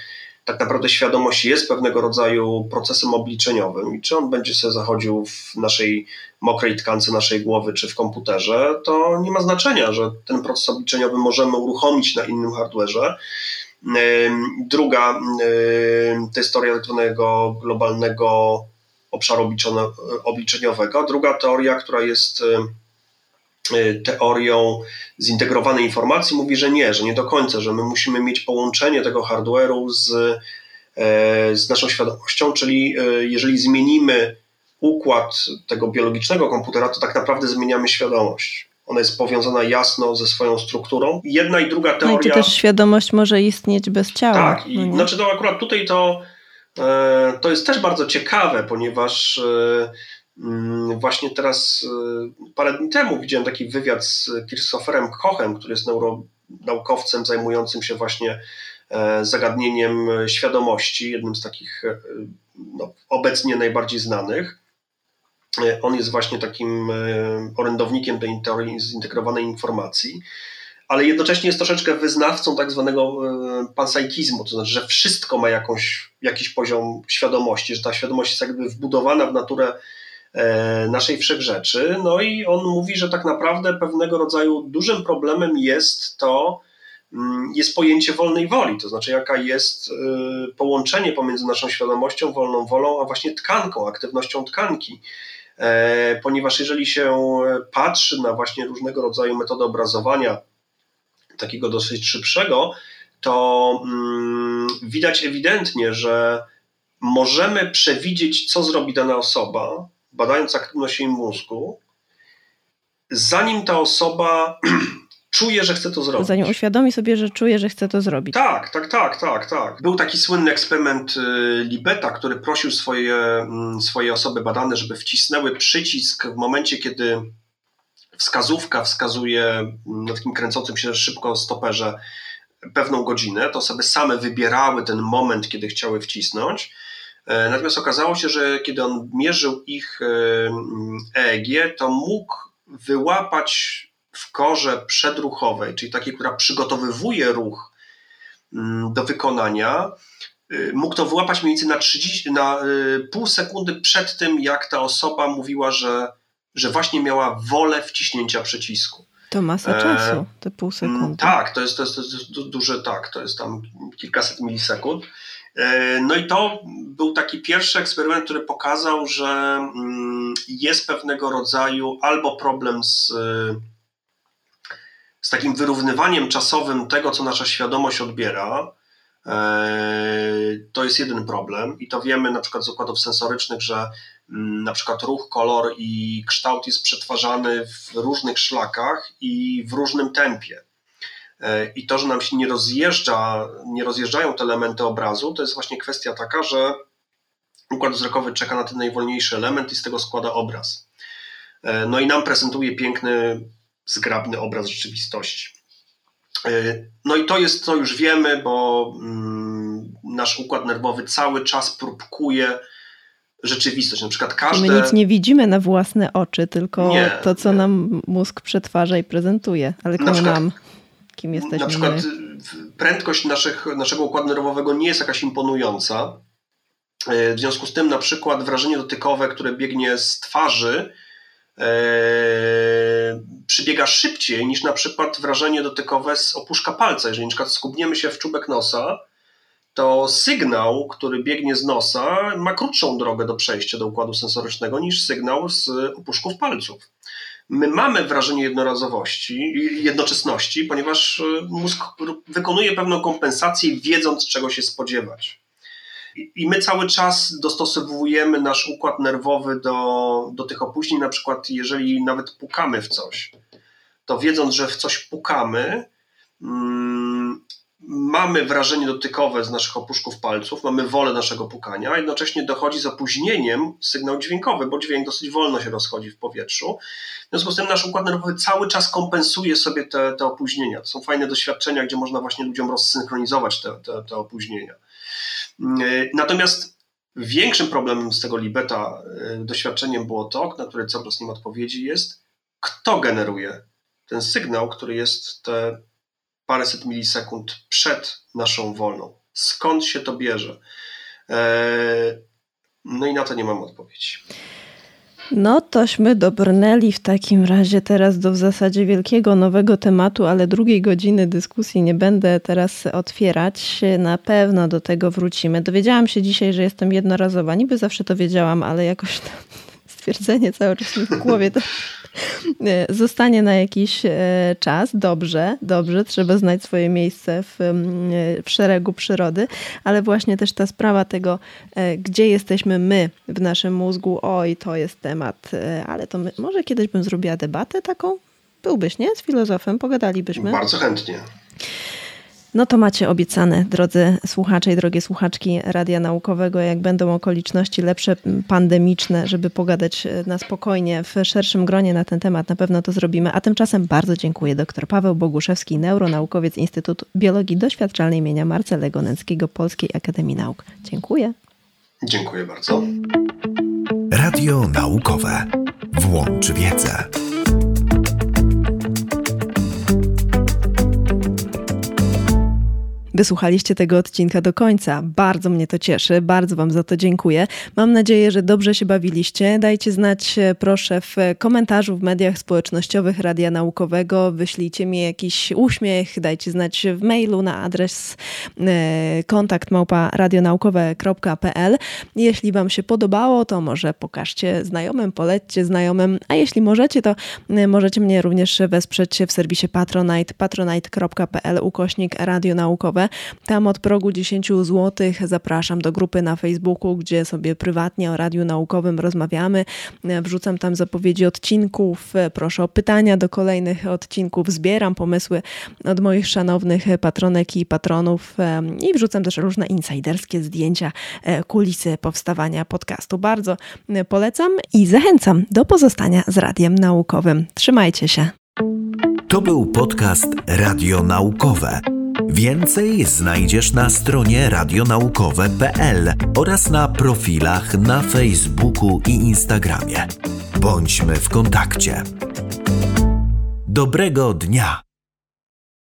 tak naprawdę świadomość jest pewnego rodzaju procesem obliczeniowym i czy on będzie sobie zachodził w naszej mokrej tkance naszej głowy czy w komputerze, to nie ma znaczenia, że ten proces obliczeniowy możemy uruchomić na innym hardware'ze. E, druga to jest teoria tak zwanego globalnego obszaru obliczeniowego. Druga teoria, która jest y, y, teorią zintegrowanej informacji, mówi, że nie, że nie do końca, że my musimy mieć połączenie tego hardware'u z, e, z naszą świadomością, czyli e, jeżeli zmienimy układ tego biologicznego komputera, to tak naprawdę zmieniamy świadomość. Ona jest powiązana jasno ze swoją strukturą. Jedna i druga teoria. No i to też świadomość może istnieć bez ciała. Tak, i, no znaczy to akurat tutaj to to jest też bardzo ciekawe, ponieważ e, mm, właśnie teraz e, parę dni temu widziałem taki wywiad z Christopherem Kochem, który jest naukowcem zajmującym się właśnie zagadnieniem świadomości, jednym z takich no, obecnie najbardziej znanych. On jest właśnie takim orędownikiem tej teorii zintegrowanej informacji ale jednocześnie jest troszeczkę wyznawcą tak zwanego e, panpsychizmu, to znaczy, że wszystko ma jakąś, jakiś poziom świadomości, że ta świadomość jest jakby wbudowana w naturę e, naszej wszechrzeczy. No i on mówi, że tak naprawdę pewnego rodzaju dużym problemem jest to, mm, jest pojęcie wolnej woli, to znaczy jaka jest e, połączenie pomiędzy naszą świadomością, wolną wolą, a właśnie tkanką, aktywnością tkanki. Ponieważ jeżeli się patrzy na właśnie różnego rodzaju metody obrazowania, takiego dosyć szybszego, to mm, widać ewidentnie, że możemy przewidzieć, co zrobi dana osoba, badając aktywność jej mózgu, zanim ta osoba czuje, że chce to zrobić. Zanim uświadomi sobie, że czuje, że chce to zrobić. Tak, tak, tak, tak, tak. Był taki słynny eksperyment y, Libeta, który prosił swoje, mm, swoje osoby badane, żeby wcisnęły przycisk w momencie, kiedy wskazówka wskazuje na takim kręcącym się szybko stoperze pewną godzinę, to osoby same wybierały ten moment, kiedy chciały wcisnąć. E, natomiast okazało się, że kiedy on mierzył ich EEG, e to mógł wyłapać w korze przedruchowej, czyli takiej, która przygotowywuje ruch mm, do wykonania, y, mógł to wyłapać mniej więcej na, 30, na pół sekundy przed tym, jak ta osoba mówiła, że że właśnie miała wolę wciśnięcia przycisku. To masa e, czasu, te pół sekundy. Tak, to jest, to, jest, to jest duże, tak, to jest tam kilkaset milisekund. E, no i to był taki pierwszy eksperyment, który pokazał, że mm, jest pewnego rodzaju albo problem z, z takim wyrównywaniem czasowym tego, co nasza świadomość odbiera. E, to jest jeden problem i to wiemy na przykład z układów sensorycznych, że na przykład ruch, kolor i kształt jest przetwarzany w różnych szlakach i w różnym tempie. E, I to, że nam się nie rozjeżdża, nie rozjeżdżają te elementy obrazu, to jest właśnie kwestia taka, że układ wzrokowy czeka na ten najwolniejszy element i z tego składa obraz. E, no i nam prezentuje piękny, zgrabny obraz rzeczywistości. E, no i to jest, co już wiemy, bo mm, nasz układ nerwowy cały czas próbkuje rzeczywistość. Na przykład każde... My nic nie widzimy na własne oczy, tylko nie, to, co nie. nam mózg przetwarza i prezentuje. Ale komu nam? Kim jesteśmy? Na przykład prędkość naszych, naszego układu nerwowego nie jest jakaś imponująca. E, w związku z tym na przykład wrażenie dotykowe, które biegnie z twarzy, e, przybiega szybciej niż na przykład wrażenie dotykowe z opuszka palca. Jeżeli na przykład skubniemy się w czubek nosa, to sygnał, który biegnie z nosa, ma krótszą drogę do przejścia do układu sensorycznego niż sygnał z opuszków palców. My mamy wrażenie jednorazowości, jednoczesności, ponieważ e, mózg wykonuje pewną kompensację, wiedząc czego się spodziewać. I my cały czas dostosowujemy nasz układ nerwowy do, do tych opóźnień, na przykład jeżeli nawet pukamy w coś, to wiedząc, że w coś pukamy, mm, mamy wrażenie dotykowe z naszych opuszków palców, mamy wolę naszego pukania, a jednocześnie dochodzi z opóźnieniem sygnał dźwiękowy, bo dźwięk dosyć wolno się rozchodzi w powietrzu. W związku z tym nasz układ nerwowy cały czas kompensuje sobie te, te opóźnienia. To są fajne doświadczenia, gdzie można właśnie ludziom rozsynchronizować te, te, te opóźnienia. Natomiast większym problemem z tego libeta y, doświadczeniem było to, na które coraz nie ma odpowiedzi, jest kto generuje ten sygnał, który jest te paręset milisekund przed naszą wolną. Skąd się to bierze? E, no i na to nie mam odpowiedzi. No tośmy dobrnęli w takim razie teraz do w zasadzie wielkiego nowego tematu, ale drugiej godziny dyskusji nie będę teraz otwierać. Na pewno do tego wrócimy. Dowiedziałam się dzisiaj, że jestem jednorazowa. Niby zawsze to wiedziałam, ale jakoś to stwierdzenie cały czas mi w głowie to zostanie na jakiś e, czas. Dobrze, dobrze, trzeba znać swoje miejsce w, e, w szeregu przyrody, ale właśnie też ta sprawa tego, gdzie jesteśmy my w naszym mózgu, oj, to jest temat, ale to my, może kiedyś bym zrobiła debatę taką? Byłbyś, nie? Z filozofem, pogadalibyśmy. Bardzo chętnie. No to macie obiecane, drodzy słuchacze i drogie słuchaczki Radia Naukowego, jak będą okoliczności lepsze, pandemiczne, żeby pogadać e, na spokojnie w szerszym gronie na ten temat, na pewno to zrobimy. A tymczasem bardzo dziękuję dr Paweł Boguszewski, neuronaukowiec Instytutu Biologii Doświadczalnej imienia Marcelego Nęckiego Polskiej Akademii Nauk. Dziękuję. Dziękuję bardzo. Radio Naukowe. Włącz wiedzę. Wysłuchaliście tego odcinka do końca. Bardzo mnie to cieszy, bardzo Wam za to dziękuję. Mam nadzieję, że dobrze się bawiliście. Dajcie znać e, proszę w komentarzu w mediach społecznościowych Radia Naukowego. Wyślijcie mi jakiś uśmiech, dajcie znać w mailu na adres e, kontakt małpa radionaukowe.pl. Jeśli Wam się podobało, to może pokażcie znajomym, polećcie znajomym, a jeśli możecie, to e, możecie mnie również wesprzeć w serwisie Patronite, patronite.pl ukośnik Tam od progu 10 zł zapraszam do grupy na Facebooku, gdzie sobie prywatnie o radiu naukowym rozmawiamy. Wrzucam tam zapowiedzi odcinków, proszę o pytania do kolejnych odcinków, zbieram pomysły od moich szanownych patronek i patronów i wrzucam też różne insiderskie zdjęcia, e, kulisy powstawania podcastu. Bardzo polecam i zachęcam do pozostania z radiem naukowym. Trzymajcie się. To był podcast Radio Naukowe. Więcej znajdziesz na stronie radionaukowe.pl oraz na profilach na Facebooku i Instagramie. Bądźmy w kontakcie. Dobrego dnia!